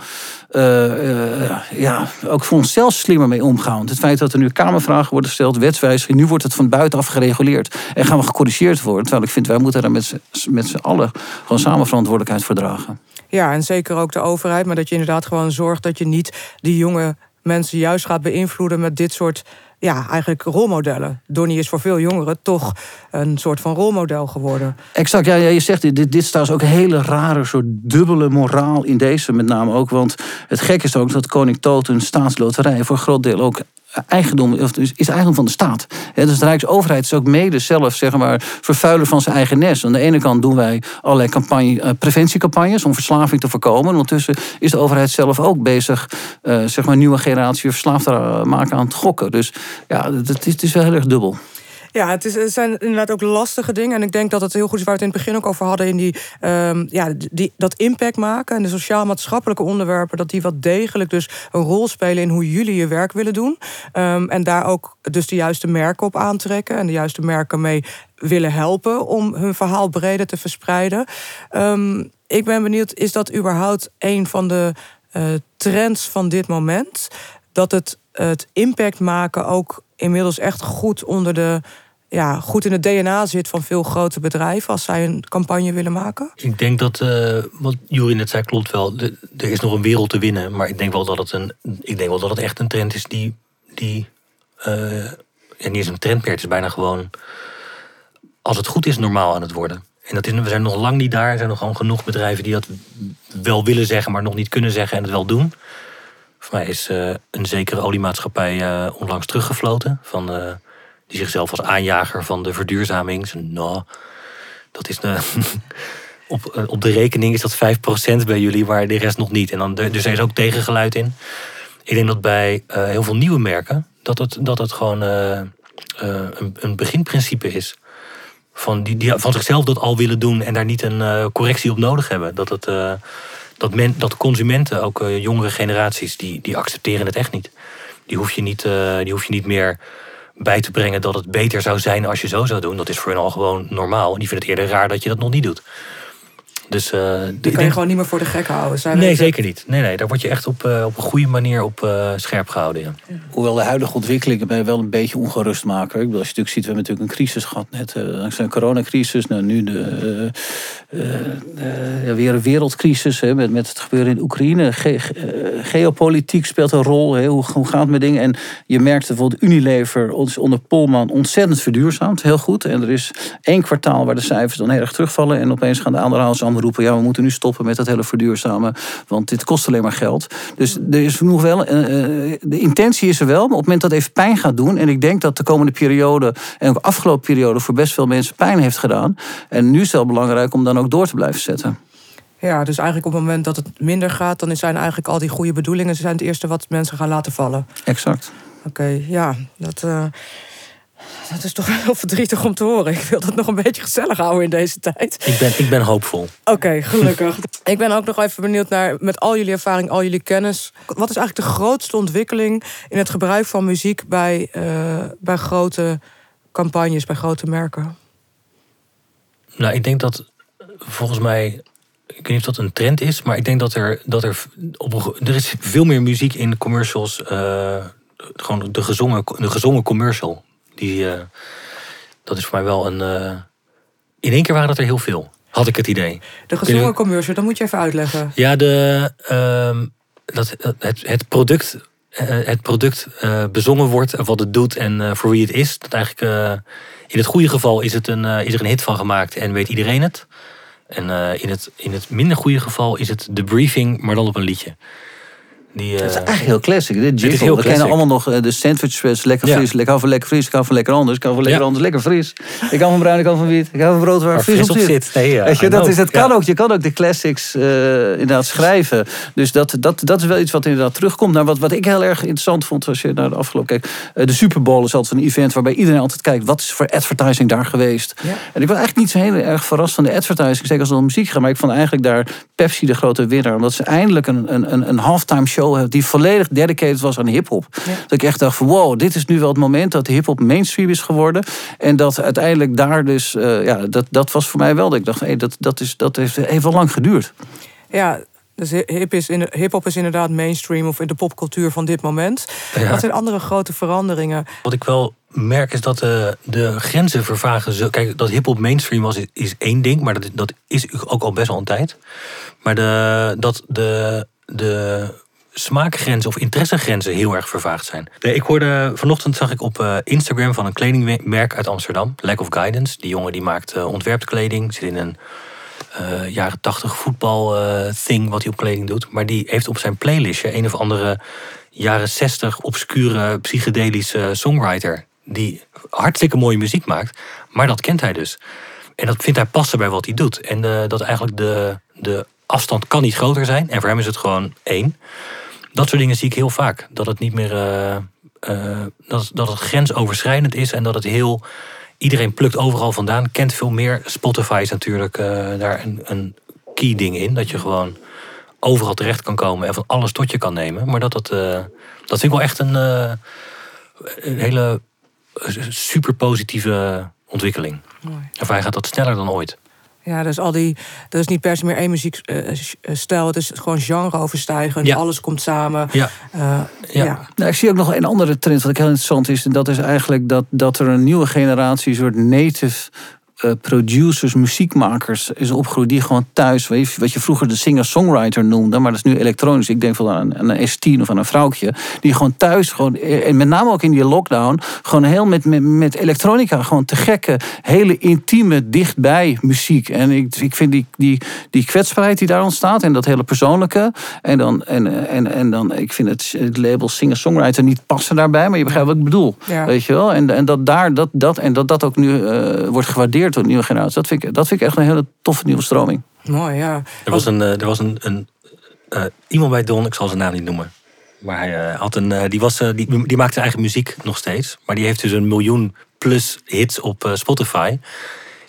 eh, eh, ja, ook voor onszelf slimmer mee omgaan. Het feit dat er nu kamervragen worden gesteld, wetswijziging, nu wordt het van buitenaf gereguleerd. En gaan we gecorrigeerd worden. Terwijl ik vind, wij moeten daar met z'n- met z'n allen gewoon samen verantwoordelijkheid voor dragen. Ja, en zeker ook de overheid. Maar dat je inderdaad gewoon zorgt dat je niet die jonge mensen juist gaat beïnvloeden met dit soort, ja, eigenlijk rolmodellen. Donnie is voor veel jongeren toch een soort van rolmodel geworden. Exact, ja, je zegt dit, dit, is ook een hele rare soort dubbele moraal in deze met name ook. Want het gekke is ook dat koning Toto een staatsloterij voor een groot deel ook eigendom of is is eigendom van de staat. Dus de Rijksoverheid is ook mede zelf zeg maar, vervuiler van zijn eigen nest. Aan de ene kant doen wij allerlei campagne, eh, preventiecampagnes om verslaving te voorkomen. Ondertussen is de overheid zelf ook bezig eh, zeg maar, nieuwe generatie verslaafd te maken aan het gokken. Dus ja, het is, het is wel heel erg dubbel. Ja, het, is, het zijn inderdaad ook lastige dingen. En ik denk dat het heel goed is waar we het in het begin ook over hadden. In die, ehm, ja, die, dat impact maken en de sociaal-maatschappelijke onderwerpen. Dat die wat degelijk dus een rol spelen in hoe jullie je werk willen doen. Ehm, en daar ook dus de juiste merken op aantrekken. En de juiste merken mee willen helpen om hun verhaal breder te verspreiden. Ehm, ik ben benieuwd, is dat überhaupt een van de eh, trends van dit moment? Dat het, het impact maken ook inmiddels echt goed onder de ja, goed in het DNA zit van veel grote bedrijven als zij een campagne willen maken? Ik denk dat, eh, wat Jury net zei, klopt wel. Er is nog een wereld te winnen. Maar ik denk wel dat het, een, ik denk wel dat het echt een trend is die. die eh, ja, niet eens een trend. Het is bijna gewoon. Als het goed is, normaal aan het worden. En dat is, we zijn nog lang niet daar. Er zijn nog gewoon genoeg bedrijven die dat wel willen zeggen, maar nog niet kunnen zeggen en het wel doen. Voor mij is eh, een zekere oliemaatschappij eh, onlangs teruggefloten. Van, eh, die zichzelf als aanjager van de verduurzaming. Nou, dat is de, op, eh, op de rekening is dat 5% bij jullie, maar de rest nog niet. En dan, dus er is ook tegengeluid in. Ik denk dat bij eh, heel veel nieuwe merken dat het, dat het gewoon eh, eh, een, een beginprincipe is. Van, die, die van zichzelf dat al willen doen en daar niet een eh, correctie op nodig hebben. Dat, het, eh, dat, men, dat consumenten, ook eh, jongere generaties, die, die accepteren het echt niet. Die hoef, je niet eh, die hoef je niet meer bij te brengen dat het beter zou zijn als je zo zou doen. Dat is voor hen al gewoon normaal. En die vinden het eerder raar dat je dat nog niet doet. Dus, uh, Die kan je gewoon niet meer voor de gek houden. Nee, zeker niet. Nee, nee, daar word je echt op, uh, op een goede manier op uh, scherp gehouden. Ja. Hoewel de huidige ontwikkelingen mij wel een beetje ongerust maken. Ik bedoel, als je natuurlijk ziet, we hebben natuurlijk een crisis gehad net. dankzij een coronacrisis. Nou, nu de, ja, weer een wereldcrisis hè, met, met het gebeuren in Oekraïne. Ge, geopolitiek speelt een rol. Hè, hoe, hoe gaat het met dingen? En je merkt bijvoorbeeld Unilever ons onder Polman ontzettend verduurzaamd. Heel goed. En er is één kwartaal waar de cijfers dan heel erg terugvallen. En opeens gaan de aandeelhouders roepen... ja, we moeten nu stoppen met dat hele verduurzamen... want dit kost alleen maar geld. Dus er is nog wel... Uh, de intentie is er wel, maar op het moment dat het even pijn gaat doen... en ik denk dat de komende periode... en ook de afgelopen periode voor best veel mensen pijn heeft gedaan... en nu is het wel belangrijk om dan ook door te blijven zetten. Ja, dus eigenlijk op het moment dat het minder gaat... dan zijn eigenlijk al die goede bedoelingen... zijn het eerste wat mensen gaan laten vallen. Exact. Oké, ja, dat... Uh... Dat is toch heel verdrietig om te horen. Ik wil dat nog een beetje gezellig houden in deze tijd. Ik ben, ik ben hoopvol. Oké, gelukkig. ik ben ook nog even benieuwd naar, met al jullie ervaring, al jullie kennis. Wat is eigenlijk de grootste ontwikkeling in het gebruik van muziek bij, uh, bij grote campagnes, bij grote merken? Nou, ik denk dat volgens mij ik weet niet of dat een trend is, maar ik denk dat er, dat er, op, er is veel meer muziek in commercials. Uh, gewoon de gezongen, de gezongen commercial. Die, uh, dat is voor mij wel een. Uh, in één keer waren dat er heel veel, had ik het idee. De gezongen commercial, dat moet je even uitleggen. Ja, de, uh, dat, het, het product, het product bezongen wordt, wat het doet en voor wie het is. Dat eigenlijk, in het goede geval is, het een, is er een hit van gemaakt en weet iedereen het. En in, het, in het minder goede geval is het de briefing, maar dan op een liedje. Die, uh, dat is eigenlijk heel classic. Dit is heel We kennen allemaal nog de sandwich spreads. Lekker fris. Ja. Ik hou van lekker fris. Ik hou van lekker anders. Ik hou van lekker ja. anders. Lekker fris. Ik hou van bruin. Ik hou van wit. Ik hou van brood waar, vis op zit. zit. Nee, ja, Weet je, dat is, het kan ook. Je kan ook de classics uh, inderdaad schrijven. Dus dat, dat, dat is wel iets wat inderdaad terugkomt. Nou, wat, wat ik heel erg interessant vond als je naar de afgelopen kijkt. Uh, de Super Bowl is altijd een event waarbij iedereen altijd kijkt. Wat is voor advertising daar geweest? En ik was eigenlijk niet zo heel erg verrast van de advertising. Zeker als het om muziek gaat. Maar ik vond eigenlijk daar Pepsi de grote winnaar. Omdat ze eindelijk een, een, een, een halftime show hebben die volledig dedicated was aan hip-hop. Dat ik echt dacht van wow, dit is nu wel het moment dat hip-hop mainstream is geworden. En dat uiteindelijk daar dus, uh, ja, dat, dat was voor mij wel. Dat ik dacht, hey, dat, dat, is, dat heeft even lang geduurd. Ja, dus hip is in, hip-hop is inderdaad mainstream of in de popcultuur van dit moment. Ja. Wat zijn andere grote veranderingen? Wat ik wel merk is dat de, de grenzen vervagen. Zo, kijk, dat hip-hop mainstream was, is, is één ding, maar dat, dat is ook al best wel een tijd. Maar de, dat de, de smaakgrenzen of interessegrenzen heel erg vervaagd zijn. ik hoorde vanochtend zag ik op eh, Instagram van een kledingmerk uit Amsterdam, Lack of Guidance. Die jongen die maakt uh, ontwerpkleding, zit in een jaren tachtig voetbal thing wat hij op kleding doet. Maar die heeft op zijn playlistje een of andere jaren zestig obscure psychedelische songwriter. Die hartstikke mooie muziek maakt, maar dat kent hij dus. En dat vindt hij passen bij wat hij doet. En dat eigenlijk de, de afstand kan niet groter zijn. En voor hem is het gewoon één dat soort dingen zie ik heel vaak. Dat het niet meer. Uh, uh, dat, dat het grensoverschrijdend is en dat het heel. Iedereen plukt overal vandaan, kent veel meer. Spotify is natuurlijk uh, daar een, een key ding in. Dat je gewoon overal terecht kan komen en van alles tot je kan nemen. Maar dat, dat, dat vind ik wel echt een, een hele super positieve ontwikkeling. Mooi. En hij gaat dat sneller dan ooit. Ja, dus al die. Dat is niet per se meer één muziekstijl. het is gewoon genreoverstijgend. Ja. Alles komt samen. Ja. Uh, ja. ja. Nou, ik zie ook nog een andere trend wat ik heel interessant is. En dat is eigenlijk dat, dat er een nieuwe generatie, een soort native producers, muziekmakers is opgegroeid die gewoon thuis, wat je vroeger de singer-songwriter noemde, maar dat is nu elektronisch. Ik denk wel aan een, een S10 of aan een vrouwtje, die gewoon thuis, gewoon, eh, en met name ook in die lockdown, gewoon heel met, met, met elektronica, gewoon te gekke, hele intieme, dichtbij muziek. En ik, ik vind die, die, die kwetsbaarheid die daar ontstaat en dat hele persoonlijke, en dan, en, en, en dan ik vind het, het label singer-songwriter niet passen daarbij, maar je begrijpt wat ik bedoel. Weet je wel? En, en dat daar, dat, dat, en dat dat ook nu uh, wordt gewaardeerd door de nieuwe generatie. Dat vind ik, dat vind ik echt een hele toffe nieuwe stroming. Mooi, ja. Er was een, er was een, een uh, iemand bij Don, ik zal zijn naam niet noemen. Maar hij uh, had een, uh, die, was, die, die maakte zijn eigen muziek nog steeds. Maar die heeft dus een miljoen plus hits op Spotify.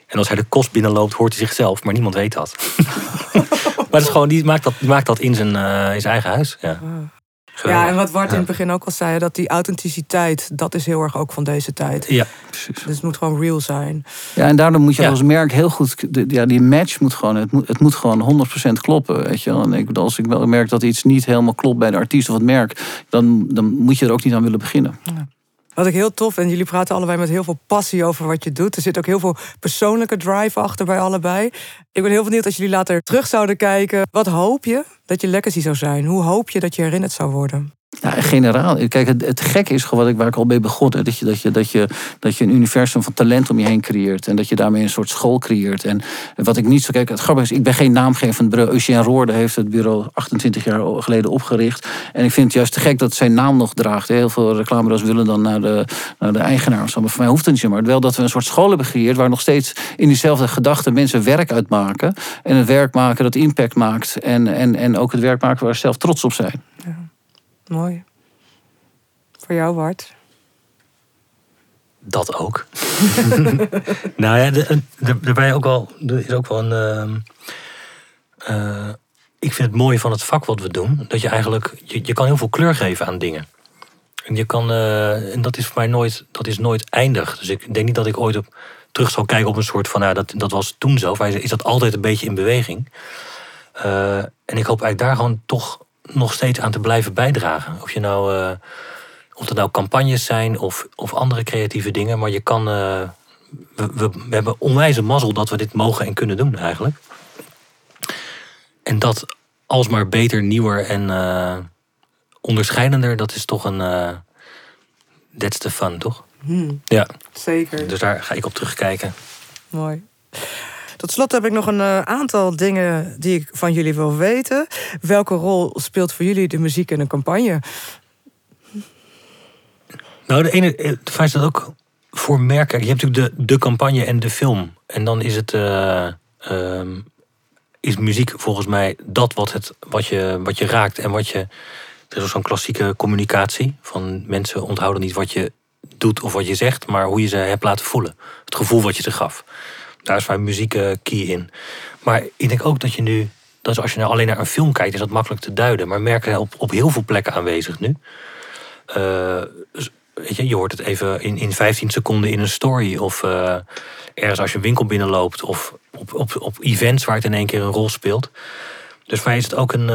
En als hij de kost binnenloopt, hoort hij zichzelf, maar niemand weet dat. maar dat is gewoon, die maakt dat, die maakt dat in, zijn, in zijn eigen huis. Ja. Geweldig. Ja, en wat Wart in Ja. het begin ook al zei, dat die authenticiteit, dat is heel erg ook van deze tijd. Ja, Precies. Dus het moet gewoon real zijn. Ja, en daardoor moet je Ja. als merk heel goed. de- Ja, die match moet gewoon. Het moet, het moet gewoon 100% kloppen. Weet je wel. En ik, bedoel, als ik wel merk dat iets niet helemaal klopt bij de artiest of het merk. Dan, dan moet je er ook niet aan willen beginnen. Wat ik heel tof, en jullie praten allebei met heel veel passie over wat je doet. Er zit ook heel veel persoonlijke drive achter bij allebei. Ik ben heel benieuwd als jullie later terug zouden kijken. Wat hoop je dat je legacy zou zijn? Hoe hoop je dat je herinnerd zou worden? Ja, generaal. Kijk, het, het gekke is gewoon wat ik, waar ik al mee begon. Dat, je, dat, je, dat, je, dat je een universum van talent om je heen creëert. En dat je daarmee een soort school creëert. En wat ik niet zo... Kijk, het grappige is, ik ben geen naamgever van bureau. Roorde heeft het bureau 28 jaar geleden opgericht. En ik vind het juist te gek dat zijn naam nog draagt. Heel veel reclamebureaus willen dan naar de, naar de eigenaar zo. Maar voor mij hoeft het niet. Maar wel dat we een soort school hebben gecreëerd... waar nog steeds in diezelfde gedachten mensen werk uitmaken. En het werk maken dat impact maakt. En, en, en ook het werk maken waar ze zelf trots op zijn. Mooi. Voor jou, Bart. dat ook. nou ja, daarbij ook wel, er is ook wel een. ehm, eh, ik vind het mooie van het vak wat we doen, dat je eigenlijk, je, je kan heel veel kleur geven aan dingen. En je kan, eh, en dat is voor mij nooit, dat is nooit eindig. Dus ik denk niet dat ik ooit op, terug zal kijken op een soort van, nou, dat, dat was toen zo. Is dat altijd een beetje in beweging. Eh, en ik hoop eigenlijk daar gewoon toch nog steeds aan te blijven bijdragen. Of je nou, eh, of dat nou campagnes zijn of, of andere creatieve dingen. Maar je kan, eh, we, we, we hebben onwijze mazzel dat we dit mogen en kunnen doen eigenlijk. En dat alsmaar beter, nieuwer en eh, onderscheidender, dat is toch een. that's the fun, toch? Ja, Zeker. dus daar ga ik op terugkijken. Mooi. Tot slot heb ik nog een eh, aantal dingen die ik van jullie wil weten. Welke rol speelt voor jullie de muziek in een campagne? Nou, de ene, eh, het feit is dat ook voor merken. Je hebt natuurlijk de, de campagne en de film. En dan is het. eh, ehm, is muziek volgens mij dat wat, het, wat, je, wat je raakt en wat je. Er is ook zo'n klassieke communicatie. Van mensen onthouden niet wat je doet of wat je zegt, maar hoe je ze hebt laten voelen. Het gevoel wat je ze gaf. Daar is voor mij muziek eh, key in. Maar ik denk ook dat je nu. Dat is als je nou alleen naar een film kijkt, is dat makkelijk te duiden. Maar merken op, op heel veel plekken aanwezig nu. Eh, dus, weet je, je hoort het even in, in 15 seconden in een story. Of eh, ergens als je een winkel binnenloopt. Of op, op, op events waar het in één keer een rol speelt. Dus voor mij is het ook een.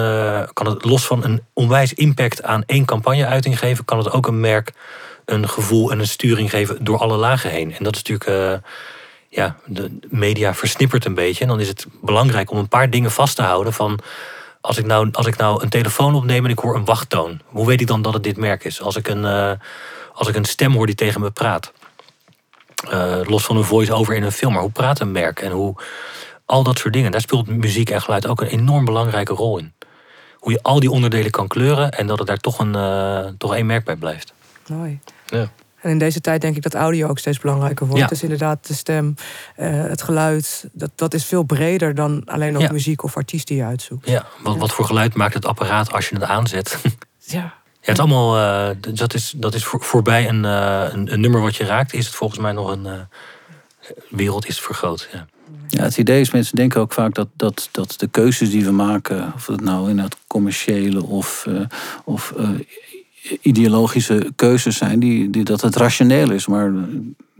kan het los van een onwijs impact aan één campagne-uiting geven. kan het ook een merk een gevoel en een sturing geven door alle lagen heen. En dat is natuurlijk. Ja, de media versnippert een beetje. En dan is het belangrijk om een paar dingen vast te houden. Van als ik nou, als ik nou een telefoon opneem en ik hoor een wachttoon. Hoe weet ik dan dat het dit merk is? Als ik een, eh, als ik een stem hoor die tegen me praat. Eh, los van een voice-over in een film. Maar hoe praat een merk? En hoe... Al dat soort dingen. Daar speelt muziek en geluid ook een enorm belangrijke rol in. Hoe je al die onderdelen kan kleuren. En dat het daar toch, een, eh, toch één merk bij blijft. Mooi. Ja. En in deze tijd denk ik dat audio ook steeds belangrijker wordt. Ja. Dus inderdaad, de stem, eh, het geluid, dat, dat is veel breder dan alleen nog Ja. muziek of artiest die je uitzoekt. Ja, wat, wat voor geluid maakt het apparaat als je het aanzet? Ja. Ja, het is allemaal, eh, dat is, dat is voor, voorbij een, eh, een, een nummer wat je raakt, is het volgens mij nog een eh, wereld is vergroot. Ja. Ja, het idee is, mensen denken ook vaak dat, dat, dat de keuzes die we maken, of het nou in het commerciële of, eh, of eh, ideologische keuzes zijn, die, die, dat het rationeel is. Maar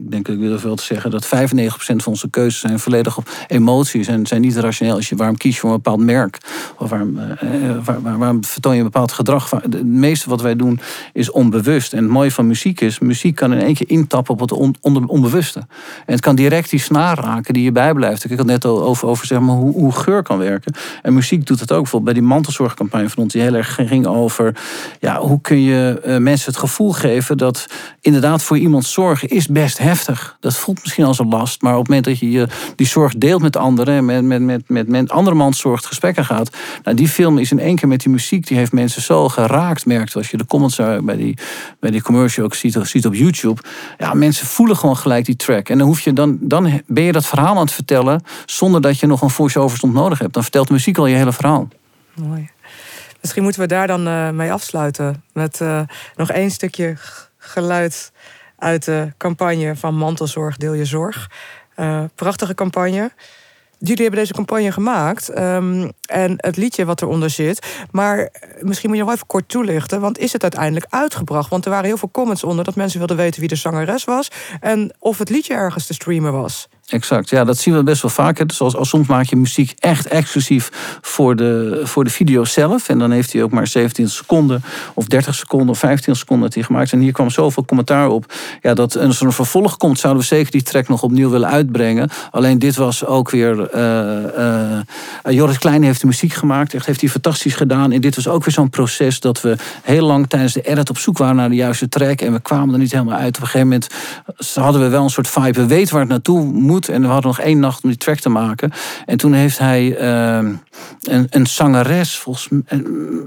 ik denk, ik wil wel te zeggen dat 95% van onze keuzes zijn volledig op emoties en zijn niet rationeel. Als je, waarom kies je voor een bepaald merk? Of waarom, eh, eh, waar, waar- waarom vertoon je een bepaald gedrag? Het meeste wat wij doen is onbewust. En het mooie van muziek is, muziek kan in één keer intappen op het on- onder- onbewuste. En het kan direct die snaar raken die je bijblijft. Ik had net al over, over zeg maar, hoe, hoe geur kan werken. En muziek doet het ook. Bijvoorbeeld bij die mantelzorgcampagne van ons, die heel erg ging over ja, hoe kun je eh, mensen het gevoel geven dat inderdaad voor iemand zorgen is best heftig. Dat voelt misschien als een last, maar op het moment dat je, die zorg deelt met anderen en met, met, met, met, met andermans zorg het gesprek aangaat. Nou, die film is in één keer met die muziek, die heeft mensen zo geraakt, merkt. Als je de comments bij die, bij die commercial ook ziet, ziet op YouTube. Ja, mensen voelen gewoon gelijk die track. En dan, hoef je dan, dan ben je dat verhaal aan het vertellen zonder dat je nog een voice-over nodig hebt. Dan vertelt de muziek al je hele verhaal. Mooi. Misschien moeten we daar dan eh, mee afsluiten. Met eh, nog één stukje geluid uit de campagne van Mantelzorg Deel Je Zorg. Eh, prachtige campagne. jullie hebben deze campagne gemaakt ehm, en het liedje wat eronder zit. Maar misschien moet je nog even kort toelichten, want is het uiteindelijk uitgebracht? Want er waren heel veel comments onder dat mensen wilden weten wie de zangeres was en of het liedje ergens te streamen was. Exact, ja, dat zien we best wel vaak. hè. Dus als, als soms maak je muziek echt exclusief voor de, voor de video zelf. En dan heeft hij ook maar 17 seconden of 30 seconden of 15 seconden hij gemaakt. En hier kwam zoveel commentaar op. Ja, dat als er een vervolg komt, zouden we zeker die track nog opnieuw willen uitbrengen. Alleen dit was ook weer. eh, eh, Joris Klein heeft de muziek gemaakt. Echt heeft hij fantastisch gedaan. En dit was ook weer zo'n proces dat we heel lang tijdens de edit op zoek waren naar de juiste track. En we kwamen er niet helemaal uit. Op een gegeven moment hadden we wel een soort vibe. We weten waar het naartoe moet. En we hadden nog één nacht om die track te maken. En toen heeft hij ehm, een, een zangeres, volgens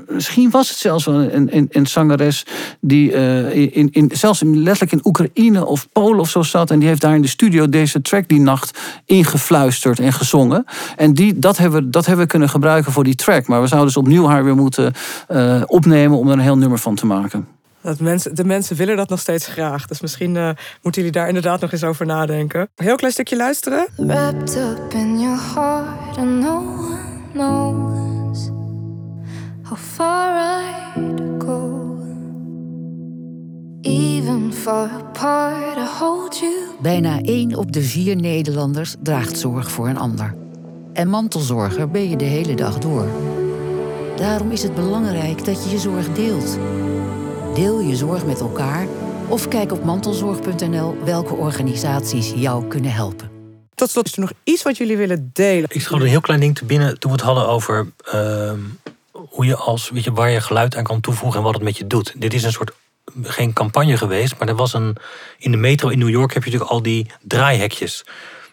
Misschien was het zelfs wel een, een, een zangeres die eh, in, in, zelfs letterlijk in Oekraïne of Polen of zo zat. En die heeft daar in de studio deze track die nacht ingefluisterd en gezongen. En die, dat, hebben, we- dat hebben we kunnen gebruiken voor die track. Maar we zouden dus opnieuw haar weer moeten eh, opnemen om er een heel nummer van te maken. Dat mensen, de mensen willen dat nog steeds graag. Dus misschien eh, moeten jullie daar inderdaad nog eens over nadenken. Heel klein stukje luisteren. Wrapped up in your heart, and no one knows how far I'd go. Even far apart, I hold you. Bijna één op de vier Nederlanders draagt zorg voor een ander. En mantelzorger ben je de hele dag door. Daarom is het belangrijk dat je je zorg deelt. Deel je zorg met elkaar of kijk op mantelzorg.nl welke organisaties jou kunnen helpen. Tot slot is er nog iets wat jullie willen delen. Ik schoot een heel klein ding te binnen toen we het hadden over ehm, hoe je als, weet je, waar je geluid aan kan toevoegen en wat het met je doet. Dit is een soort, geen campagne geweest, maar er was een, in de metro in New York heb je natuurlijk al die draaihekjes.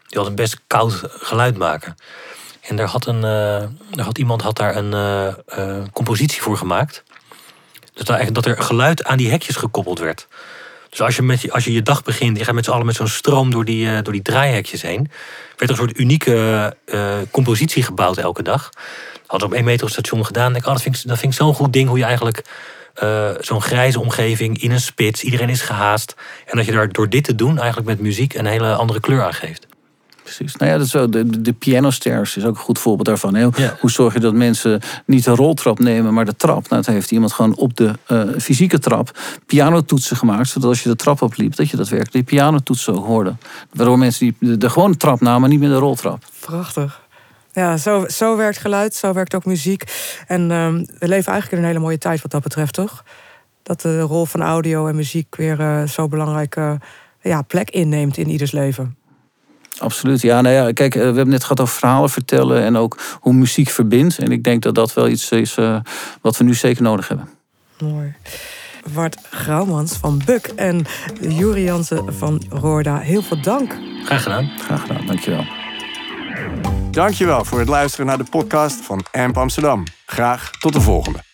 Die altijd best koud geluid maken. En daar had, een, eh, daar had iemand had daar een eh, eh, compositie voor gemaakt. Dat, eigenlijk dat er geluid aan die hekjes gekoppeld werd. Dus als je, met als je je dag begint, je gaat met z'n allen met zo'n stroom door die, eh, door die draaihekjes heen. werd er een soort unieke eh, compositie gebouwd elke dag. Hadden we op één metrostation gedaan. Ik oh, dat vind ik, dat vind ik zo'n goed ding hoe je eigenlijk eh, zo'n grijze omgeving in een spits, iedereen is gehaast. En dat je daar door dit te doen eigenlijk met muziek een hele andere kleur aan geeft. Precies. Nou ja, dat is zo. De, de piano stairs is ook een goed voorbeeld daarvan. hè. Ja. Hoe zorg je dat mensen niet de roltrap nemen, maar de trap? Nou, dat heeft iemand gewoon op de eh, fysieke trap pianotoetsen gemaakt. Zodat als je de trap opliep, dat je dat werkelijk die pianotoetsen ook hoorde. Waardoor mensen die de, de gewone trap namen, niet meer de roltrap. Prachtig. Ja, zo, zo werkt geluid, zo werkt ook muziek. En ehm, we leven eigenlijk in een hele mooie tijd wat dat betreft, toch? Dat de rol van audio en muziek weer eh, zo belangrijke ja, plek inneemt in ieders leven. Absoluut. Ja, nou ja, kijk, eh, we hebben net gehad over verhalen vertellen en ook hoe muziek verbindt. En ik denk dat dat wel iets is eh, wat we nu zeker nodig hebben. Mooi. Bart Grauwmans van Buk en Juri Jansen van Roorda. Heel veel dank. Graag gedaan. Graag gedaan, dankjewel. Dankjewel voor het luisteren naar de podcast van AMP Amsterdam. Graag tot de volgende.